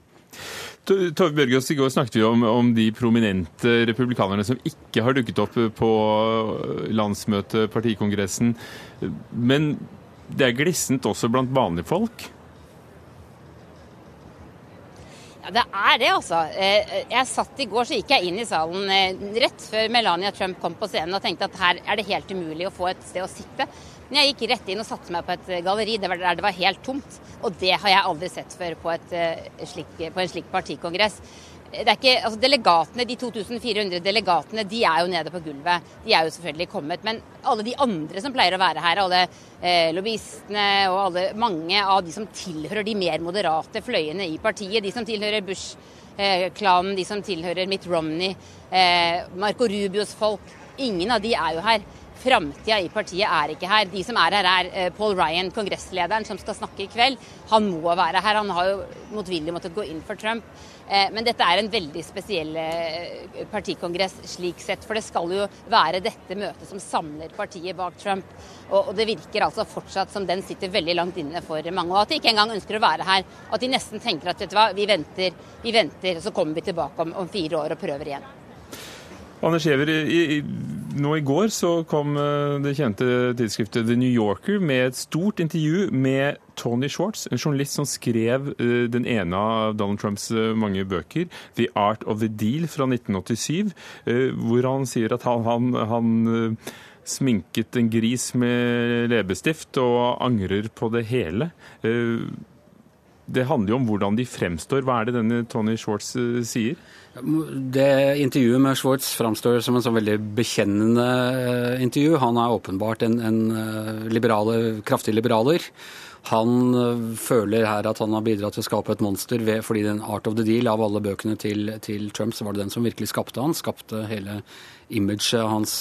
A: Tove Bjørgaas, I går snakket vi om, om, de prominente republikanerne som ikke har dukket opp på landsmøtet, partikongressen. Men det er glissent også blant vanlige folk?
H: Ja, Det er det, altså. Eh, jeg satt I går så gikk jeg inn i salen eh, rett før Melania Trump kom på scenen og tenkte at her er det helt umulig å få et sted å sitte. Men jeg gikk rett inn og satte meg på et eh, galleri der det var helt tomt. Og det har jeg aldri sett før på, et, eh, slik, på en slik partikongress. Det ikke, altså delegatene, De 2400 delegatene de er jo nede på gulvet. De er jo selvfølgelig kommet. Men alle de andre som pleier å være her, alle eh, lobbyistene og alle, mange av de som tilhører de mer moderate fløyene i partiet, de som tilhører Bush-klanen, de som tilhører Mitt Romney, eh, Marco Rubios folk, ingen av de er jo her. Framtida i partiet er ikke her. De som er her, er eh, Paul Ryan, kongresslederen, som skal snakke i kveld. Han må være her. Han har jo motvillig måttet gå inn for Trump. Eh, men dette er en veldig spesiell eh, partikongress slik sett. For det skal jo være dette møtet som samler partiet bak Trump. Og det virker altså fortsatt som den sitter veldig langt inne for mange. Og at de ikke engang ønsker å være her. Og At de nesten tenker at vet du hva, vi venter, vi venter, og så kommer vi tilbake om, om fire år og prøver igjen.
A: Anders Giæver, nå i går så kom eh, det kjente tidsskriftet The New Yorker med et stort intervju med Tony Schwartz, en journalist som skrev eh, den ene av Donald Trumps eh, mange bøker, 'The Art of the Deal' fra 1987, hvor han sier at han, han, han sminket en gris med leppestift og angrer på det hele. Det handler jo om hvordan de fremstår. Hva er det denne Tony Schwartz sier?
I: Det Intervjuet med Schwartz framstår som en sånn veldig bekjennende eh, intervju. Han er åpenbart en, en eh, liberale, kraftig liberaler. Han eh, føler her at han har bidratt til å skape et monster ved, fordi den Art of the Deal av alle bøkene til, til Trump, så var det den som virkelig skapte han. Skapte hele imaget hans,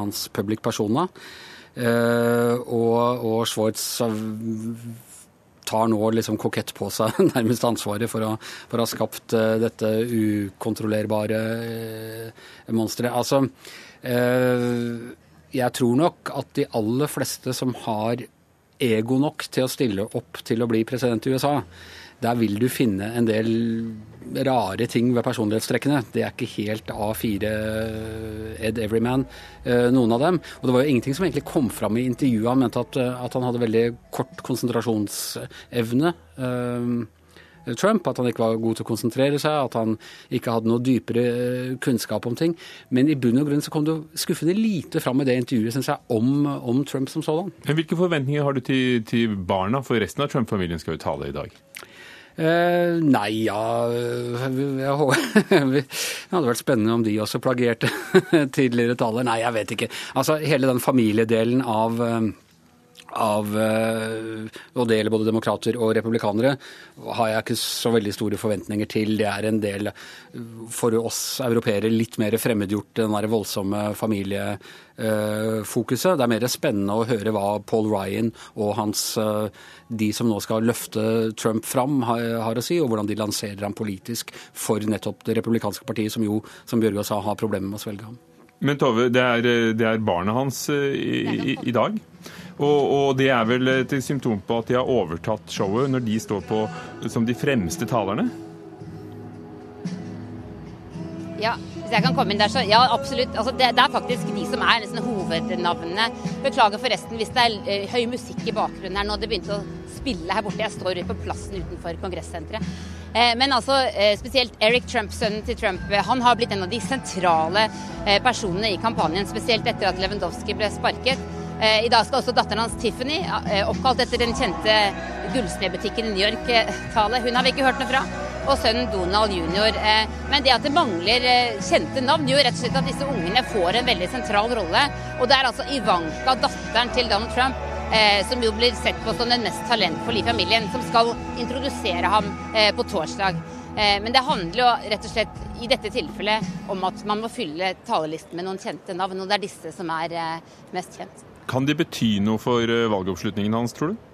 I: hans public persona. Og, og Schwartz tar nå liksom kokett på seg nærmest ansvaret for å, for å ha skapt uh, dette ukontrollerbare uh, monsteret. Altså, uh, jeg tror nok at de aller fleste som har ego nok til å stille opp til å bli president i USA, Der vil du finne en del rare ting ved personlighetstrekkene. Det er ikke helt A4 Ed Everyman, noen av dem. Og det var jo ingenting som egentlig kom fram i intervjuet. Han mente at, at han hadde veldig kort konsentrasjonsevne. Trump, at han ikke var god til å konsentrere seg, at han ikke hadde noe dypere eh, kunnskap om ting. Men i bunn og grunn så kom det skuffende lite fram i det intervjuet synes jeg, om, om Trump som sådan.
A: Hvilke forventninger har du til, til barna, for resten av Trump-familien skal jo tale i dag?
I: Eh, nei, ja Det hadde vært spennende om de også plagierte tidligere taler. Nei, jeg vet ikke. Altså, Hele den familiedelen av eh, av eh, Og det gjelder både demokrater og republikanere, har jeg ikke så veldig store forventninger til. Det er en del for oss europeere litt mer fremmedgjort, den der voldsomme familiefokuset. Det er mer spennende å høre hva Paul Ryan og hans, eh, de som nå skal løfte Trump fram, har å si, og hvordan de lanserer ham politisk for nettopp det republikanske partiet, som jo, som Bjørgaas sa, har problemer med å svelge ham.
A: Men Tove, det er, det er barna hans eh, i, i, i dag? Og, og, det er vel et symptom på at de har overtatt showet når de står på som de fremste talerne?
H: Ja, hvis jeg kan komme inn der, så ja, absolutt. Altså, det, det, er faktisk de som er nesten hovednavnene. Beklager forresten hvis det er uh, høy musikk i bakgrunnen her nå. Det begynte å spille her borte. Jeg står på plassen utenfor kongressenteret. Eh, men altså, eh, spesielt Eric Trump, sønnen til Trump, eh, han har blitt en av de sentrale personene i kampanjen. Spesielt etter at Lewandowski ble sparket. I dag skal også datteren hans Tiffany, oppkalt etter den kjente gullsmedbutikken i New York, tale. Hun har vi ikke hørt noe fra. Og sønnen Donald jr. Men det at det mangler kjente navn, gjør rett og slett at disse ungene får en veldig sentral rolle. Og det er altså Ivanka, datteren til Donald Trump, som jo blir sett på som den mest talentfulle i familien, som skal introdusere ham på torsdag. Men det handler jo rett og slett i dette tilfellet om at man må fylle talerlisten med noen kjente navn, og det er disse som er mest kjent.
A: Kan de bety noe for eh, valgoppslutningen hans, tror du?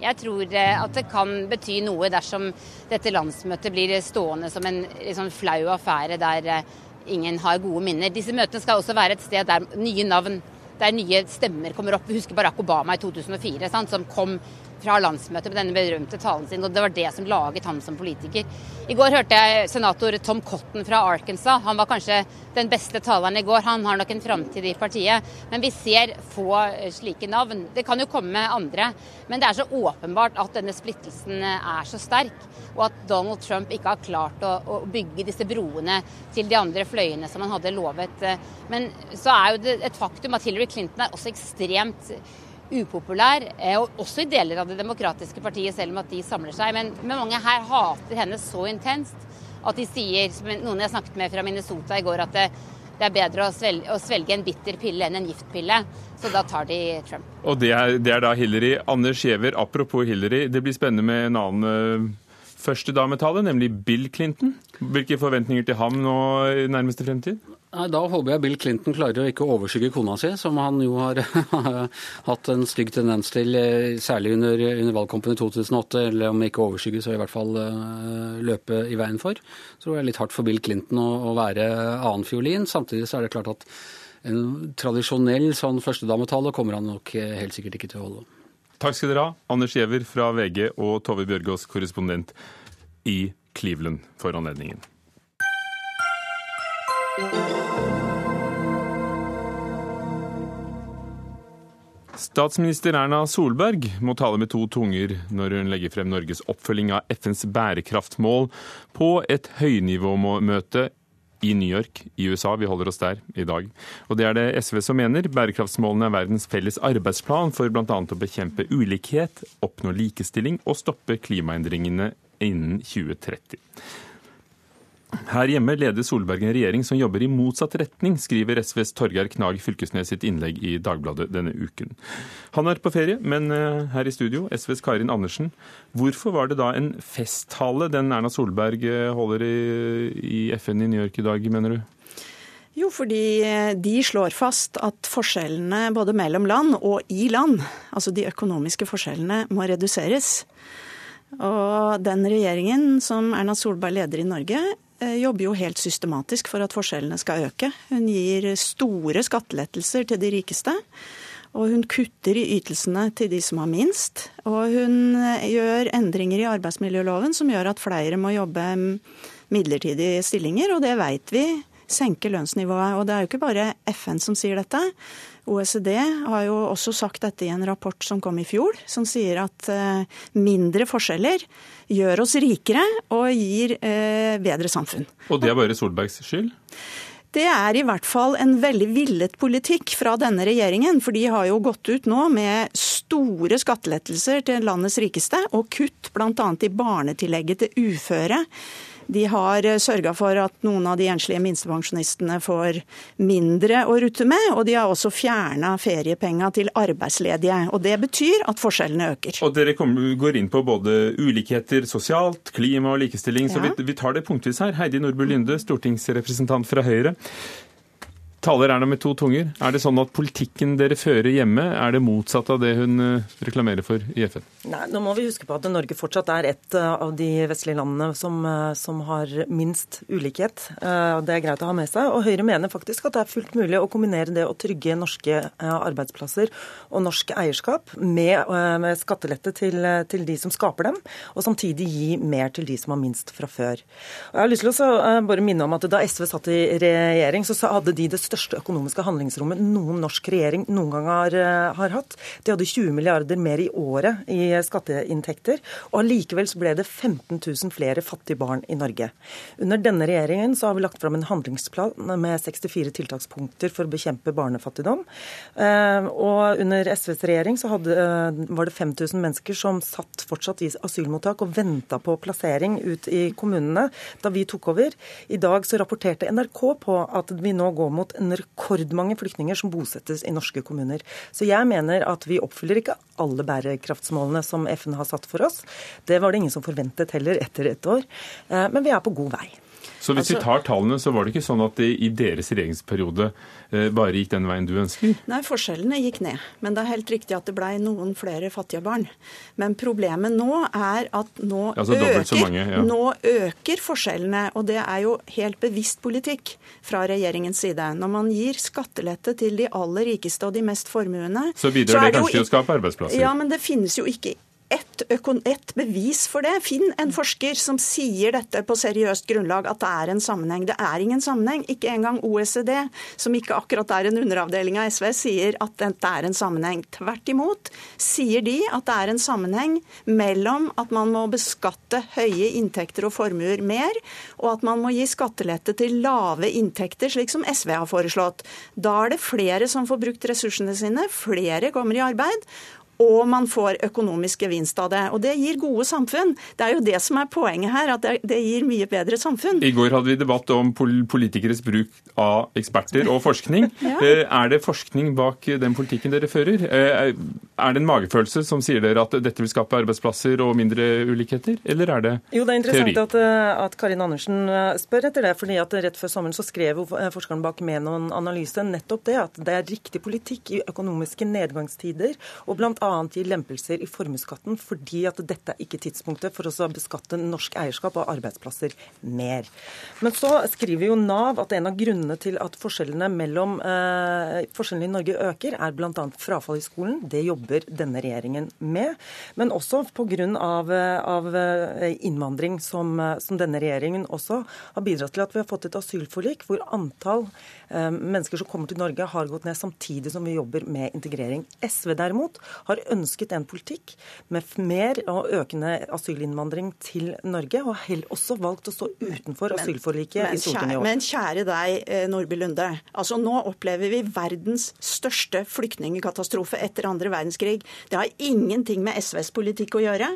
H: Jeg tror eh, at det kan bety noe dersom dette landsmøtet blir stående som en liksom, flau affære der eh, ingen har gode minner. Disse møtene skal også være et sted der nye navn, der nye stemmer kommer opp. Vi husker Barack Obama i 2004, sant, som kom fra landsmøtet med denne berømte talen sin, og det var det som laget ham som politiker. I går hørte jeg senator Tom Cotton fra Arkansas. Han var kanskje den beste taleren i går. Han har nok en framtid i partiet. Men vi ser få eh, slike navn. Det kan jo komme andre. Men det er så åpenbart at denne splittelsen eh, er så sterk, og at Donald Trump ikke har klart å, å bygge disse broene til de andre fløyene som han hadde lovet. Men så er jo det et faktum at Hillary Clinton er også ekstremt upopulær, eh, også i deler av det demokratiske partiet, selv om at de samler seg. Men, mange her hater henne så intenst at de sier, som noen jeg snakket med fra Minnesota i går, at det, det er bedre å svelge, å svelge, en bitter pille enn en giftpille. Så da tar de Trump.
A: Og det er, det er da Hillary. Anders Giæver, apropos Hillary, det blir spennende med en annen første dametale, nemlig Bill Clinton. Hvilke forventninger til ham nå i nærmeste fremtid?
I: Nei, Da håper jeg Bill Clinton klarer å ikke overskygge kona si, som han jo har hatt en stygg tendens til, eh, særlig under, under, valgkampen i 2008. Eller om ikke overskygge, så i hvert fall uh, løpe i veien for. Så det er litt hardt for Bill Clinton å, å være annenfiolin. Samtidig så er det klart at en tradisjonell sånn førstedametale kommer han nok eh, helt sikkert ikke til å holde.
A: Takk skal dere ha, Anders Giæver fra VG og Tove Bjørgaas, korrespondent i Cleveland, for anledningen. Statsminister Erna Solberg må tale med to tunger når hun legger frem Norges oppfølging av FNs bærekraftmål på et høynivåmøte i New York i USA. Vi holder oss der i dag. Og det er det SV som mener. Bærekraftsmålene er verdens felles arbeidsplan for bl.a. å bekjempe ulikhet, oppnå likestilling og stoppe klimaendringene innen 2030. Her hjemme leder Solberg en regjering som jobber i motsatt retning, skriver SVs Torgeir Knag Fylkesnes sitt innlegg i Dagbladet denne uken. Han er på ferie, men eh, her i studio, SVs Karin Andersen. Hvorfor var det da en festtale den Erna Solberg eh, holder i, i FN i New York i dag, mener du?
J: Jo, fordi eh, de slår fast at forskjellene både mellom land og i land, altså de økonomiske forskjellene, må reduseres. Og den regjeringen som Erna Solberg leder i Norge, jobber jo helt systematisk for at forskjellene skal øke. Hun gir store skattelettelser til de rikeste. Og hun kutter i ytelsene til de som har minst. Og hun gjør endringer i arbeidsmiljøloven som gjør at flere må jobbe midlertidige stillinger, og det veit vi senker lønnsnivået. Og det er jo ikke bare FN som sier dette. OECD har jo også sagt dette i en rapport som kom i fjor, som sier at eh, mindre forskjeller gjør oss rikere og gir eh, bedre samfunn.
A: Og det er bare Solbergs skyld?
J: Det er i hvert fall en veldig villet politikk fra denne regjeringen. For de har jo gått ut nå med store skattelettelser til landets rikeste, og kutt bl.a. i barnetillegget til uføre. De har eh, sørga for at noen av de enslige minstepensjonistene får mindre å rutte med, og de har også fjerna feriepenga til arbeidsledige. Og Det betyr at forskjellene øker.
A: Og Dere går inn på både ulikheter sosialt, klima og likestilling, så vi, vi tar det punktvis her. Heidi Nordby Lynde, stortingsrepresentant fra Høyre. Taler Erna med to tunger. Er det sånn at politikken dere fører hjemme, er det motsatt av det hun eh, reklamerer for i FN?
K: Nei, nå må vi huske på at Norge fortsatt er et eh, av de vestlige landene som, eh, som har minst ulikhet. Det er greit å ha med seg. Og Høyre mener faktisk at det er fullt mulig å kombinere det å trygge norske arbeidsplasser og norsk eierskap med, med skattelette til, til, de som skaper dem, og samtidig gi mer til de som har minst fra før. Og jeg har lyst til å bare minne om at Da SV satt i regjering, så hadde de det største største økonomiske handlingsrommet noen norsk regjering noen gang har, eh, har hatt. De hadde 20 milliarder mer i året i skatteinntekter, og allikevel ble det 15 000 flere fattige barn i Norge. Under denne regjeringen så har vi lagt fram en handlingsplan med 64 tiltakspunkter for å bekjempe barnefattigdom. Eh, og under SVs regjering så hadde, eh, var det 5000 mennesker som satt fortsatt i asylmottak og venta på plassering ut i kommunene da vi tok over. I dag så rapporterte NRK på at vi nå går mot rekordmange flyktninger som bosettes i norske kommuner. Så jeg mener at vi oppfyller ikke alle bærekraftsmålene som FN har satt for oss. Det var det ingen som forventet heller etter et år. Eh, men vi er på god vei.
A: Så hvis altså, vi tar tallene, så var det ikke sånn at det i deres regjeringsperiode eh, bare gikk den veien du ønsker?
J: Nei, forskjellene gikk ned. Men det er helt riktig at det blei noen flere fattige barn. Men problemet nå er at nå, altså, øker, mange, ja. nå øker forskjellene. Og det er jo helt bevisst politikk fra regjeringens side. Når man gir skattelette til de aller rikeste og de mest formuende
A: Så bidrar så det kanskje til å skape arbeidsplasser?
J: Ja, men det finnes jo ikke ett et bevis for det. Finn en forsker som sier dette på seriøst grunnlag, at det er en sammenheng. Det er ingen sammenheng. Ikke engang OECD, som ikke akkurat er en underavdeling av SV, sier at dette er en sammenheng. Tvert imot sier de at det er en sammenheng mellom at man må beskatte høye inntekter og formuer mer, og at man må gi skattelette til lave inntekter, slik som SV har foreslått. Da er det flere som får brukt ressursene sine, flere kommer i arbeid og man får økonomisk gevinst av det. Og det gir gode samfunn. Det er jo det som er poenget her, at det gir mye bedre samfunn.
A: I går hadde vi debatt om politikeres bruk av eksperter og forskning. ja. Eh, er det forskning bak den politikken dere fører? Eh, er det en magefølelse som sier dere at dette vil skape arbeidsplasser og mindre ulikheter, eller er det teori?
K: Jo, det er interessant at, eh, at, Karin Andersen spør etter det. fordi at rett før sommeren så skrev forskeren bak Menon analyse nettopp det, at det er riktig politikk i økonomiske nedgangstider. og blant bl.a. gi lempelser i formuesskatten fordi at dette er ikke tidspunktet for å beskatte norsk eierskap og arbeidsplasser mer. Men så skriver jo Nav at en av grunnene til at forskjellene, mellom, eh, forskjellene i Norge øker, er bl.a. frafall i skolen. Det jobber denne regjeringen med. Men også pga. Av, av eh, innvandring, som, som denne regjeringen også har bidratt til at vi har fått et asylforlik hvor antall eh, mennesker som kommer til Norge, har gått ned samtidig som vi jobber med integrering. SV derimot har har ønsket en politikk med mer og økende asylinnvandring til Norge, og har også valgt å stå utenfor asylforliket i Stortinget i år.
J: Men kjære deg, eh, Nordby Lunde. Altså Nå opplever vi verdens største flyktningkatastrofe etter andre verdenskrig. Det har ingenting med SVs politikk å gjøre.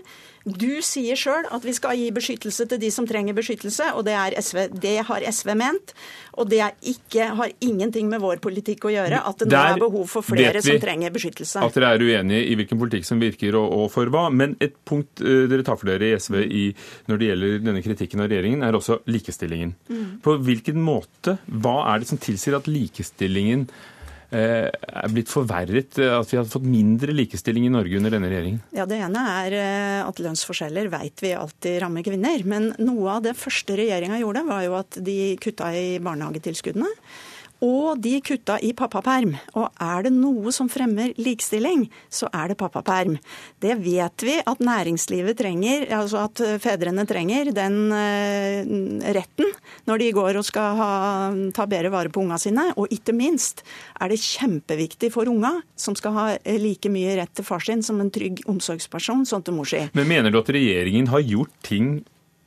J: Du sier sjøl at vi skal gi beskyttelse til de som trenger beskyttelse, og det, SV, det har SV ment. Og det ikke, har ingenting med vår politikk å gjøre at det nå er behov for flere som trenger beskyttelse.
A: At dere er uenige i hvilken politikk som virker og, og for hva. Men et punkt uh, dere tar for dere i SV i, når det gjelder denne kritikken av regjeringen, er også likestillingen. Mm. På hvilken måte, hva er det som tilsier at likestillingen Eh, er blitt forverret, eh, at vi har fått mindre likestilling i Norge under denne regjeringen?
J: Ja, Det ene er eh, at lønnsforskjeller vet vi alltid rammer kvinner. Men noe av det første regjeringa gjorde, var jo at de kutta i barnehagetilskuddene. Og de kutta i pappaperm. Og er det noe som fremmer likestilling, så er det pappaperm. Det vet vi at næringslivet trenger, altså at fedrene trenger den uh, retten når de går og skal ha, ta bedre vare på unga sine. Og ikke minst er det kjempeviktig for unga, som skal ha like mye rett til far sin som en trygg omsorgsperson, sånn til mor si.
A: Men mener du at regjeringen har gjort ting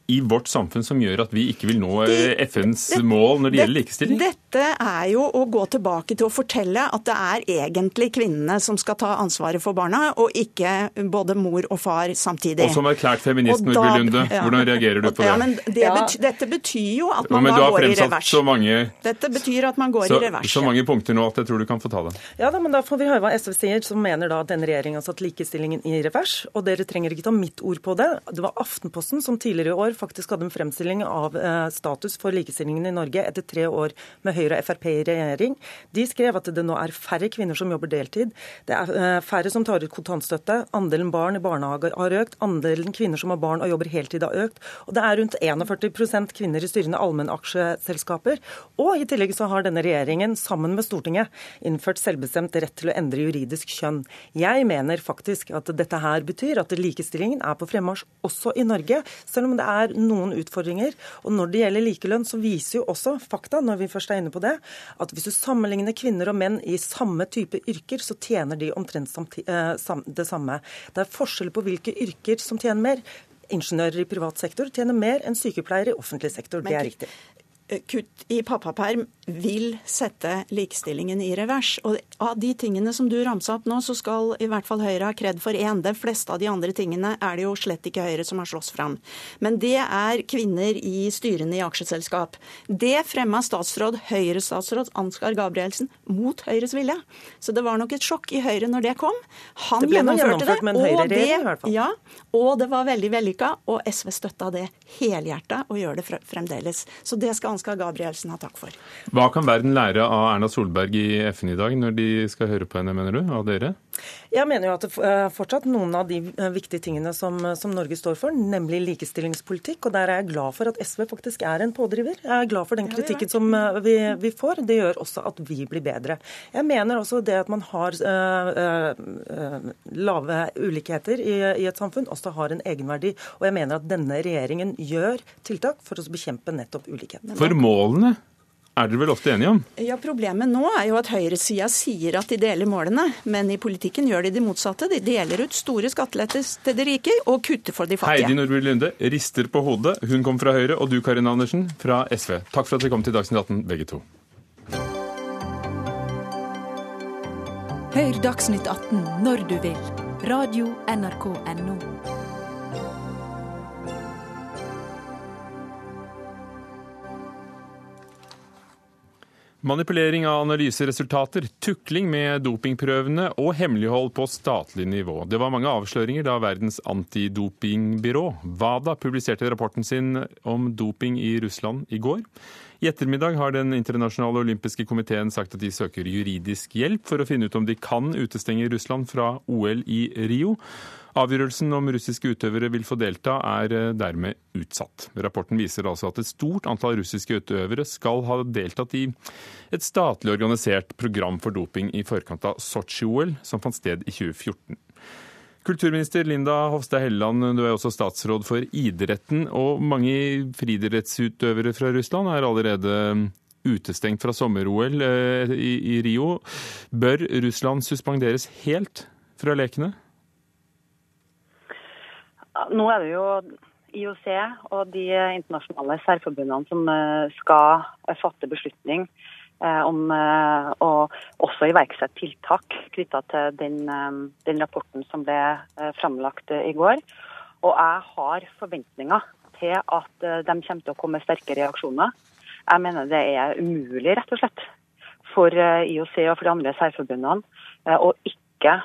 A: i vårt samfunn som gjør at vi ikke vil nå eh, FNs det, mål når det, det gjelder likestilling?
J: Dette er jo å gå tilbake til å fortelle at det er egentlig kvinnene som skal ta ansvaret for barna, og ikke både mor og far samtidig.
A: Og som erklært feminist, Nordby Lunde, ja. hvordan reagerer du på det? Ja, men
J: det betyr, dette betyr jo at man ja, da går i revers.
A: Mange,
J: dette betyr at man går
A: så,
J: i revers.
A: Så mange punkter nå at jeg tror du kan få ta det.
K: Ja, da, men da får vi høre hva SV sier, som mener da at denne regjeringa har satt likestillingen i revers. Og dere trenger ikke ta mitt ord på det. Det var Aftenposten som tidligere i år faktisk hadde en fremstilling av eh, status for likestillingen i Norge etter tre år med Høyre og Frp i regjering. De skrev at det nå er færre kvinner som jobber deltid. Det er eh, færre som tar ut kontantstøtte. Andelen barn i barnehage har økt. Andelen kvinner som har barn og jobber heltid har økt. Og det er rundt 41% kvinner i styrende allmennaksjeselskaper. Og i tillegg så har denne regjeringen sammen med Stortinget innført selvbestemt rett til å endre juridisk kjønn. Jeg mener faktisk at dette her betyr at likestillingen er på fremmarsj også i Norge, selv om det er noen noen utfordringer. Og når det gjelder likelønn, så viser jo også fakta, når vi først er inne på det, at hvis du sammenligner kvinner og menn i samme type yrker, så tjener de omtrent eh, det samme. Det er forskjell på hvilke yrker som tjener mer ingeniører i privat sektor tjener mer enn sykepleiere i offentlig sektor. Det er riktig
J: kutt i pappaperm vil sette likestillingen i revers. Og av de tingene som du ramsa opp nå, så skal i hvert fall Høyre ha kred for én. De fleste av de andre tingene er det jo slett ikke Høyre som har slåss fram. Men det er kvinner i styrene i aksjeselskap. Det fremma statsråd, Høyre-statsråd Ansgar Gabrielsen mot Høyres vilje. Så det var nok et sjokk i Høyre når det kom. Han det gjennomførte det. Og det, ja, og det var veldig vellykka, og SV støtta det helhjerta og gjør det fremdeles. Så det skal Ansgar Gabrielsen ha takk for.
A: Hva kan verden lære av Erna Solberg i FN i dag, når de skal høre på henne, mener du? Av dere?
K: Jeg mener jo at det er fortsatt noen av de eh, viktige tingene som, som, Norge står for, nemlig likestillingspolitikk. Og der er jeg glad for at SV faktisk er en pådriver. Jeg er glad for den kritikken som eh, vi, vi får. Det gjør også at vi blir bedre. Jeg mener også det at man har uh, uh, lave ulikheter i, i, et samfunn, også har en egenverdi. Og jeg mener at denne regjeringen gjør tiltak for å bekjempe nettopp ulikhetene.
A: For målene er dere vel ofte enige om?
J: Ja, Problemet nå er jo at høyresida sier at de deler målene, men i politikken gjør de det motsatte. De deler ut store skatteletter til de rike og kutter for de fattige.
A: Heidi Nordby Lunde rister på hodet. Hun kom fra Høyre, og du Karin Andersen fra SV. Takk for at dere kom til Dagsnytt 18, begge to.
E: Hør Dagsnytt 18 når du vil. Radio NRK Radio.nrk.no.
A: Manipulering av analyseresultater, tukling med dopingprøvene og hemmelighold på statlig nivå. Det var mange avsløringer da verdens antidopingbyrå, WADA, publiserte rapporten sin om doping i Russland i går. I ettermiddag har Den internasjonale olympiske komiteen sagt at de søker juridisk hjelp for å finne ut om de kan utestenge Russland fra OL i Rio. Avgjørelsen om russiske utøvere vil få delta, er eh, dermed utsatt. Rapporten viser altså at et stort antall russiske utøvere skal ha deltatt i et statlig organisert program for doping i forkant av Sotsji-OL, som fant sted i 2014. Kulturminister Linda Hofstad Helleland, du er også statsråd for idretten. Og mange friidrettsutøvere fra Russland er allerede utestengt fra sommer-OL eh, i Rio. Bør Russland suspenderes helt fra lekene?
L: Nå er det jo IOC og de internasjonale særforbundene som eh, skal fatte beslutning eh, om eh, å også iverksette tiltak knytta til den, den, rapporten som ble framlagt i går. Og jeg har forventninger til at de kommer til å komme med sterke reaksjoner. Jeg mener det er umulig, rett og slett, for IOC og for de andre særforbundene å ikke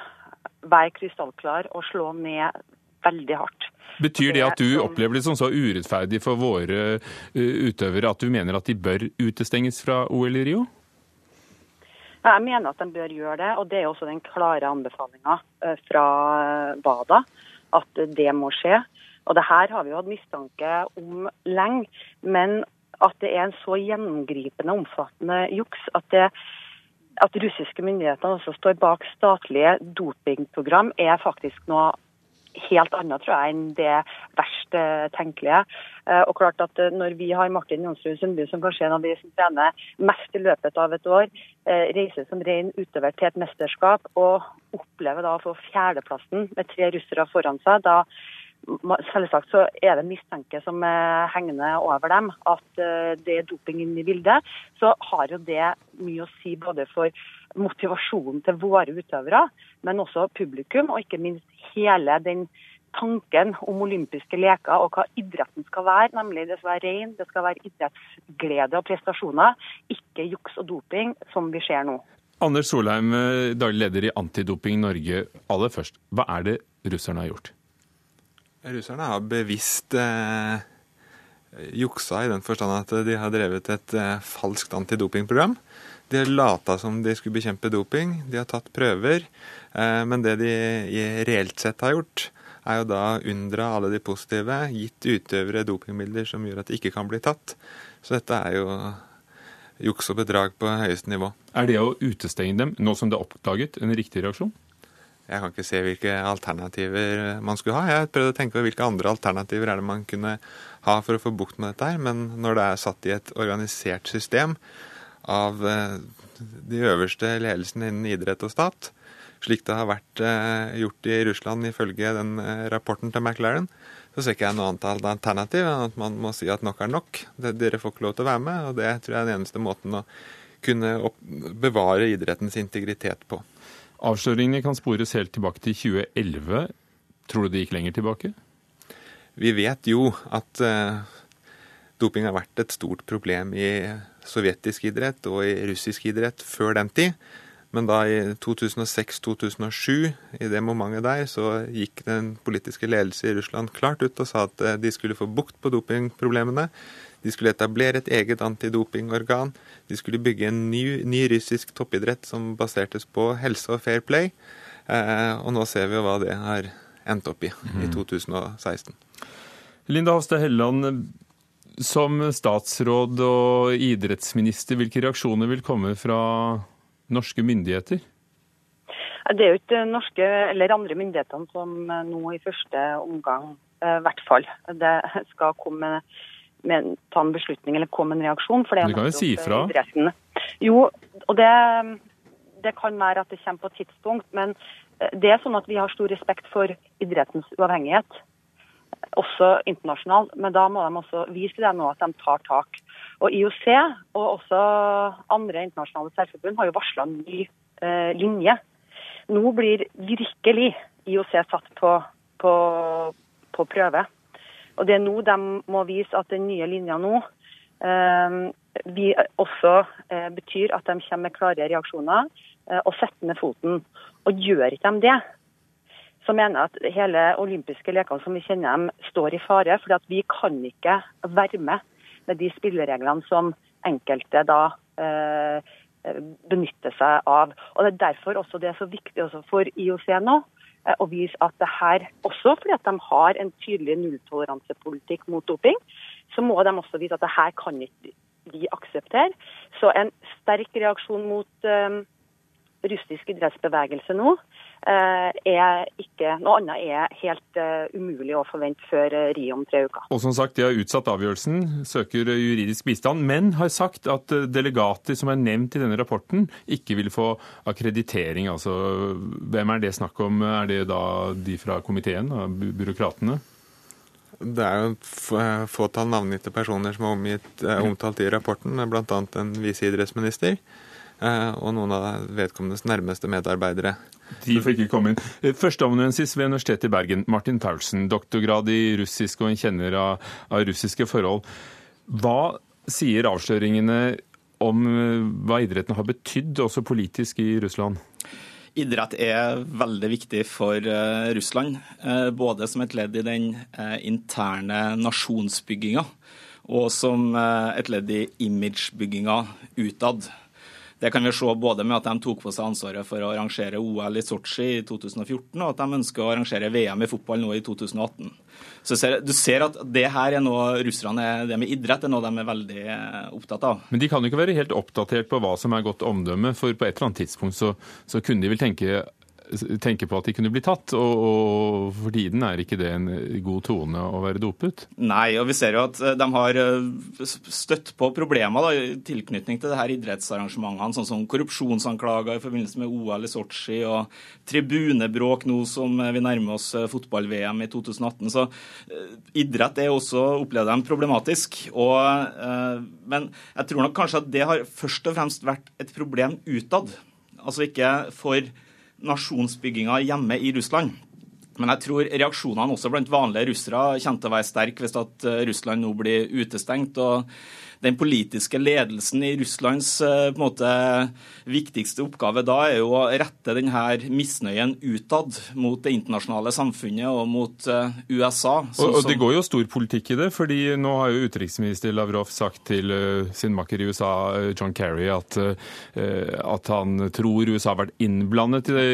L: være krystallklar og slå ned veldig hardt.
A: Betyr det at du opplever det som så urettferdig for våre eh, utøvere at du mener at de bør utestenges fra OL i Rio?
L: Jeg mener at de bør gjøre det, og det er også den klare anbefalinga eh, fra WADA at det må skje. Og det her har vi jo hatt mistanke om lenge. Men at det er en så gjennomgripende omfattende juks at, det, at russiske myndigheter også står bak statlige dopingprogram, er faktisk noe helt annet, tror jeg, enn det verst eh, tenkelige. Eh, og klart at eh, Når vi har Martin Jonsrud Sundby, som kanskje er en av de som trener mest i løpet av et år, reiser som ren utøver til et mesterskap og opplever da å få fjerdeplassen med tre russere foran seg, da Selvsagt så er det mistanke som er hengende over dem at det er doping inne i bildet. Så har jo det mye å si både for motivasjonen til våre utøvere, men også publikum, og ikke minst hele den tanken om olympiske leker og hva idretten skal være. Nemlig det skal være rein, det skal være idrettsglede og prestasjoner, ikke juks og doping, som vi ser nå.
A: Anders Solheim, daglig leder i Antidoping Norge. Aller først, hva er det russerne har gjort?
M: Russerne har bevisst eh, juksa i den forstand at de har drevet et eh, falskt antidopingprogram. De har lata som de skulle bekjempe doping. De har tatt prøver. Eh, men det de reelt sett har gjort, er jo da unndra alle de positive, gitt utøvere dopingmidler som gjør at de ikke kan bli tatt. Så dette er jo juks og bedrag på høyeste nivå.
A: Er det å utestenge dem, nå som det er oppdaget, en riktig reaksjon?
M: Jeg kan ikke se hvilke alternativer man skulle ha. Jeg har prøvd å tenke på hvilke andre alternativer er det man kunne ha for å få bukt med dette her. Men når det er satt i et organisert system, av eh, de øverste ledelsene innen idrett og stat, slik det har vært eh, gjort i Russland ifølge den eh, rapporten til McLaren, så ser ikke jeg noe annet alternativ enn at man må si at nok er nok. Dere får ikke lov til å være med, og det tror jeg er den eneste måten å kunne bevare idrettens integritet på.
A: Avsløringene kan spores helt tilbake til 2011. Tror du det gikk lenger tilbake?
M: Vi vet jo at doping har vært et stort problem i sovjetisk idrett og i russisk idrett før den tid. Men da i 2006-2007, i det momentet der, så gikk den politiske ledelse i Russland klart ut og sa at eh, de skulle få bukt på dopingproblemene. De skulle etablere et eget antidopingorgan. De skulle bygge en ny, ny russisk toppidrett som basertes på helse og fair play. Eh, og nå ser vi jo hva det har endt opp i mm. i 2016.
A: Linda Hofstad Helleland, som statsråd og idrettsminister, hvilke reaksjoner vil komme fra norske myndigheter?
L: Det er jo ikke norske eller andre myndighetene som nå i første omgang, eh, i hvert fall, det skal komme med, ta en beslutning eller komme med en reaksjon. For det
A: du kan jo si ifra.
L: Jo, og det, det kan være at det kommer på et tidspunkt, men eh, det er sånn at vi har stor respekt for idrettens uavhengighet også internasjonalt. Men da må de også vise det nå at de tar tak. Og IOC og også andre internasjonale særforbund har jo varsla en ny eh, linje. Nå blir virkelig IOC satt på, på, på, prøve. Og det er nå de må vise at den nye linja nå eh, vi også eh, betyr at de kommer med klare reaksjoner eh, og setter ned foten. Og gjør ikke de det, så mener jeg at hele olympiske lekene som vi kjenner dem, står i fare. For vi kan ikke være med med de spillereglene som enkelte da eh, benytter seg av. Og Det er derfor også det er så viktig for IOC nå eh, å vise at det her, også fordi at de har en tydelig nulltoleransepolitikk mot doping, så må de også vise at det her kan ikke vi akseptere. Så en sterk reaksjon mot um, russisk idrettsbevegelse nå er ikke Noe annet er helt uh, umulig å forvente før uh, Rio om tre uker.
A: Og som sagt, De har utsatt avgjørelsen, søker juridisk bistand, men har sagt at delegater som er nevnt i denne rapporten, ikke vil få akkreditering. Altså, hvem er det snakk om? Er det da de fra komiteen, byråkratene?
M: Det er jo et fåtall navngitte personer som er omgitt, omtalt i rapporten, bl.a. en viseidrettsminister. Eh, og noen av vedkommendes nærmeste medarbeidere.
A: De fikk ikke komme inn. Eh, Førsteamanuensis ved Universitetet i Bergen, Martin Paulsen, doktorgrad i russisk og en kjenner av, av russiske forhold. Hva sier avsløringene om eh, hva idretten har betydd også politisk i Russland?
N: Idrett er veldig viktig for Russland, både som et ledd i den interne nasjonsbygginga og som et ledd i imagebygginga utad. Det kan vi se både med at de tok på seg ansvaret for å arrangere OL i Sotsji i 2014, og at de ønsker å arrangere VM i fotball nå i 2018. Så Du ser at det her er noe russerne, det med idrett er noe de er veldig eh, opptatt av.
A: Men de kan jo ikke være helt oppdatert på hva som er godt omdømme, for på et eller annet tidspunkt så, så kunne de vel tenke tenke på at de kunne bli tatt, og, og, for tiden er ikke det en god tone å være dopet?
N: Nei, og vi ser jo at eh, de har eh, støtt på problemer da, i tilknytning til det her idrettsarrangementene, sånn som korrupsjonsanklager i forbindelse med OL i Sotsji og tribunebråk nå som vi nærmer oss eh, fotball-VM i 2018. Så idrett er også, opplever de, problematisk. Og, men jeg tror nok kanskje at det har først og fremst vært et problem utad. Altså ikke for nasjonsbygginga hjemme i Russland. Men jeg tror reaksjonene også blant vanlige russere kommer til å være sterke hvis at eh, Russland nå blir utestengt. og den politiske ledelsen i Russlands eh, måte, viktigste oppgave da er jo å rette denne misnøyen utad mot det internasjonale samfunnet og mot USA. USA.
A: Og, og Det går jo stor politikk i det, fordi nå har jo utenriksminister Lavrov sagt til uh, sin makker i USA, John Kerry, at, uh, at, han tror USA har vært innblandet i, det,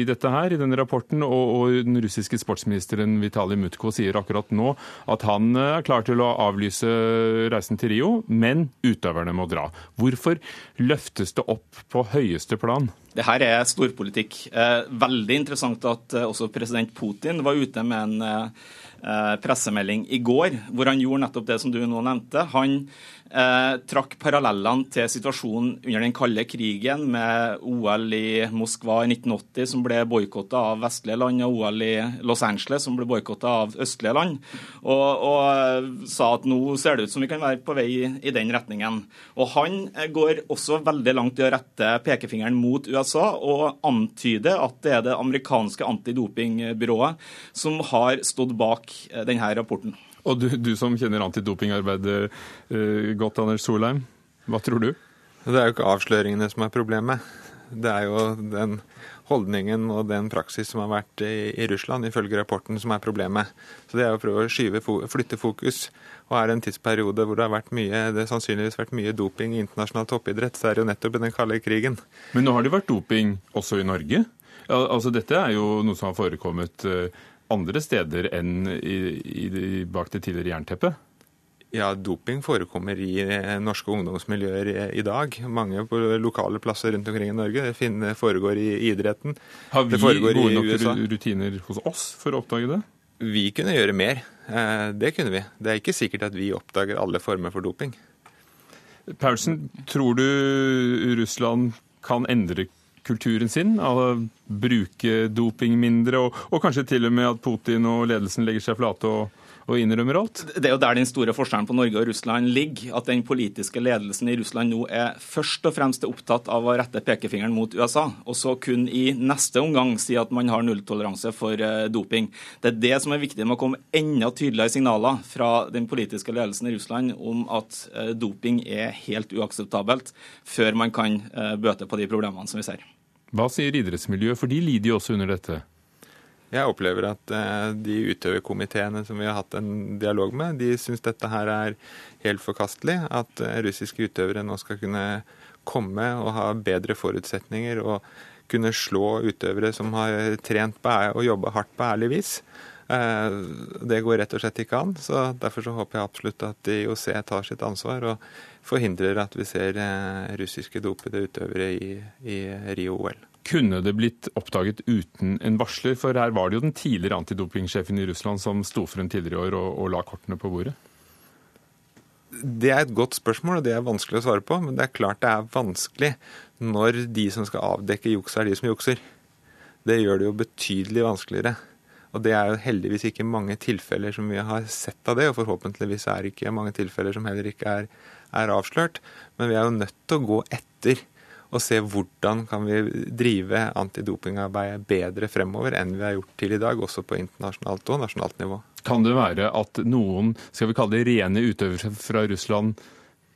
A: i dette her, i denne rapporten. Og, og, den russiske sportsministeren Vitalij Mutko sier akkurat nå at han er klar til å avlyse reisen til Rio men utøverne må dra. Hvorfor løftes det opp på høyeste plan?
N: Det her er storpolitikk. Eh, veldig interessant at eh, også president Putin var ute med en eh, pressemelding i går, hvor han gjorde nettopp det som du nå nevnte. Han trakk parallellene til situasjonen under den kalde krigen, med OL i Moskva i 1980 som ble boikotta av vestlige land, og OL i Los Angeles som ble boikotta av østlige land, og, og, sa at nå ser det ut som vi kan være på vei i, den retningen. Og Han går også veldig langt i å rette pekefingeren mot USA og antyde at det er det amerikanske antidopingbyrået som har stått bak eh, denne rapporten.
A: Og du, du som kjenner antidopingarbeidet uh, godt, Anders Solheim, hva tror du?
M: Det er jo ikke avsløringene som er problemet. Det er jo den holdningen og den praksis som har vært i, i Russland, ifølge rapporten, som er problemet. Så det er å prøve å skyve, flytte fokus. Og er det en tidsperiode hvor det har vært mye, det sannsynligvis vært mye doping i internasjonal toppidrett, så er det jo nettopp i den kalde krigen.
A: Men nå har det vært doping også i Norge? Altså, dette er jo noe som har forekommet uh, andre steder enn i, i, bak det tidligere jernteppet?
M: Ja, doping forekommer i eh, norske ungdomsmiljøer i, i dag. Mange på lokale plasser rundt omkring i Norge. Det foregår i idretten.
A: Har vi gode nok rutiner hos oss for å oppdage det?
M: Vi kunne gjøre mer. Eh, det kunne vi. Det er ikke sikkert at vi oppdager alle former for doping.
A: Paulsen, tror du Russland kan endre kulturen sin, av bruke doping mindre, og, og, kanskje til og med at Putin og ledelsen legger seg flate og, og innrømmer alt?
N: Det er jo der den store forskjellen på Norge og Russland ligger. At den politiske ledelsen i Russland nå er først og fremst opptatt av å rette pekefingeren mot USA, og så kun i neste omgang si at man har nulltoleranse for eh, doping. Det er det som er viktig med å komme enda tydeligere signaler fra den politiske ledelsen i Russland om at eh, doping er helt uakseptabelt, før man kan eh, bøte på de problemene som vi ser.
A: Hva sier idrettsmiljøet, for de lider jo også under dette?
M: Jeg opplever at eh, de utøverkomiteene som vi har hatt en dialog med, de syns dette her er helt forkastelig. At eh, russiske utøvere nå skal kunne komme og ha bedre forutsetninger og kunne slå utøvere som har trent på og jobba hardt på ærlig vis. Eh, det går rett og slett ikke an. så Derfor så håper jeg absolutt at IOC tar sitt ansvar og forhindrer at vi ser russiske dopede utøvere i, i Rio-OL.
A: Kunne det blitt oppdaget uten en varsler? For her var det jo den tidligere antidopingsjefen i Russland som sto frem tidligere i år og, og la kortene på bordet.
M: Det er et godt spørsmål, og det er vanskelig å svare på. Men det er klart det er vanskelig når de som skal avdekke juks, er de som jukser. Det gjør det jo betydelig vanskeligere. Og det er jo heldigvis ikke mange tilfeller som vi har sett av det, og forhåpentligvis er det ikke mange tilfeller som heller ikke er, er avslørt. Men vi er jo nødt til å gå etter og se hvordan kan vi drive antidopingarbeidet bedre fremover enn vi har gjort til i dag, også på internasjonalt og nasjonalt nivå.
A: Kan det være at noen skal vi kalle det rene utøvere fra Russland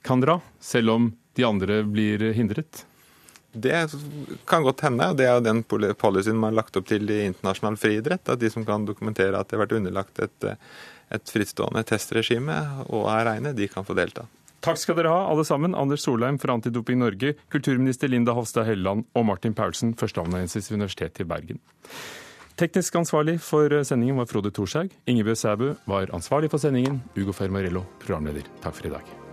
A: kan dra, selv om de andre blir hindret?
M: Det kan godt hende. og Det er jo den policyen man har lagt opp til i internasjonal friidrett. At de som kan dokumentere at de har vært underlagt et, et frittstående testregime og er reine, de kan få delta.
A: Takk skal dere ha, alle sammen. Anders Solheim fra Antidoping Norge, kulturminister Linda Hofstad Helleland og Martin Paulsen, førsteamanuensis ved Universitetet i Bergen. Teknisk ansvarlig for sendingen var Frode Thorshaug. Ingebjørg Sæbu var ansvarlig for sendingen. Ugo Fermarello, programleder. Takk for i dag.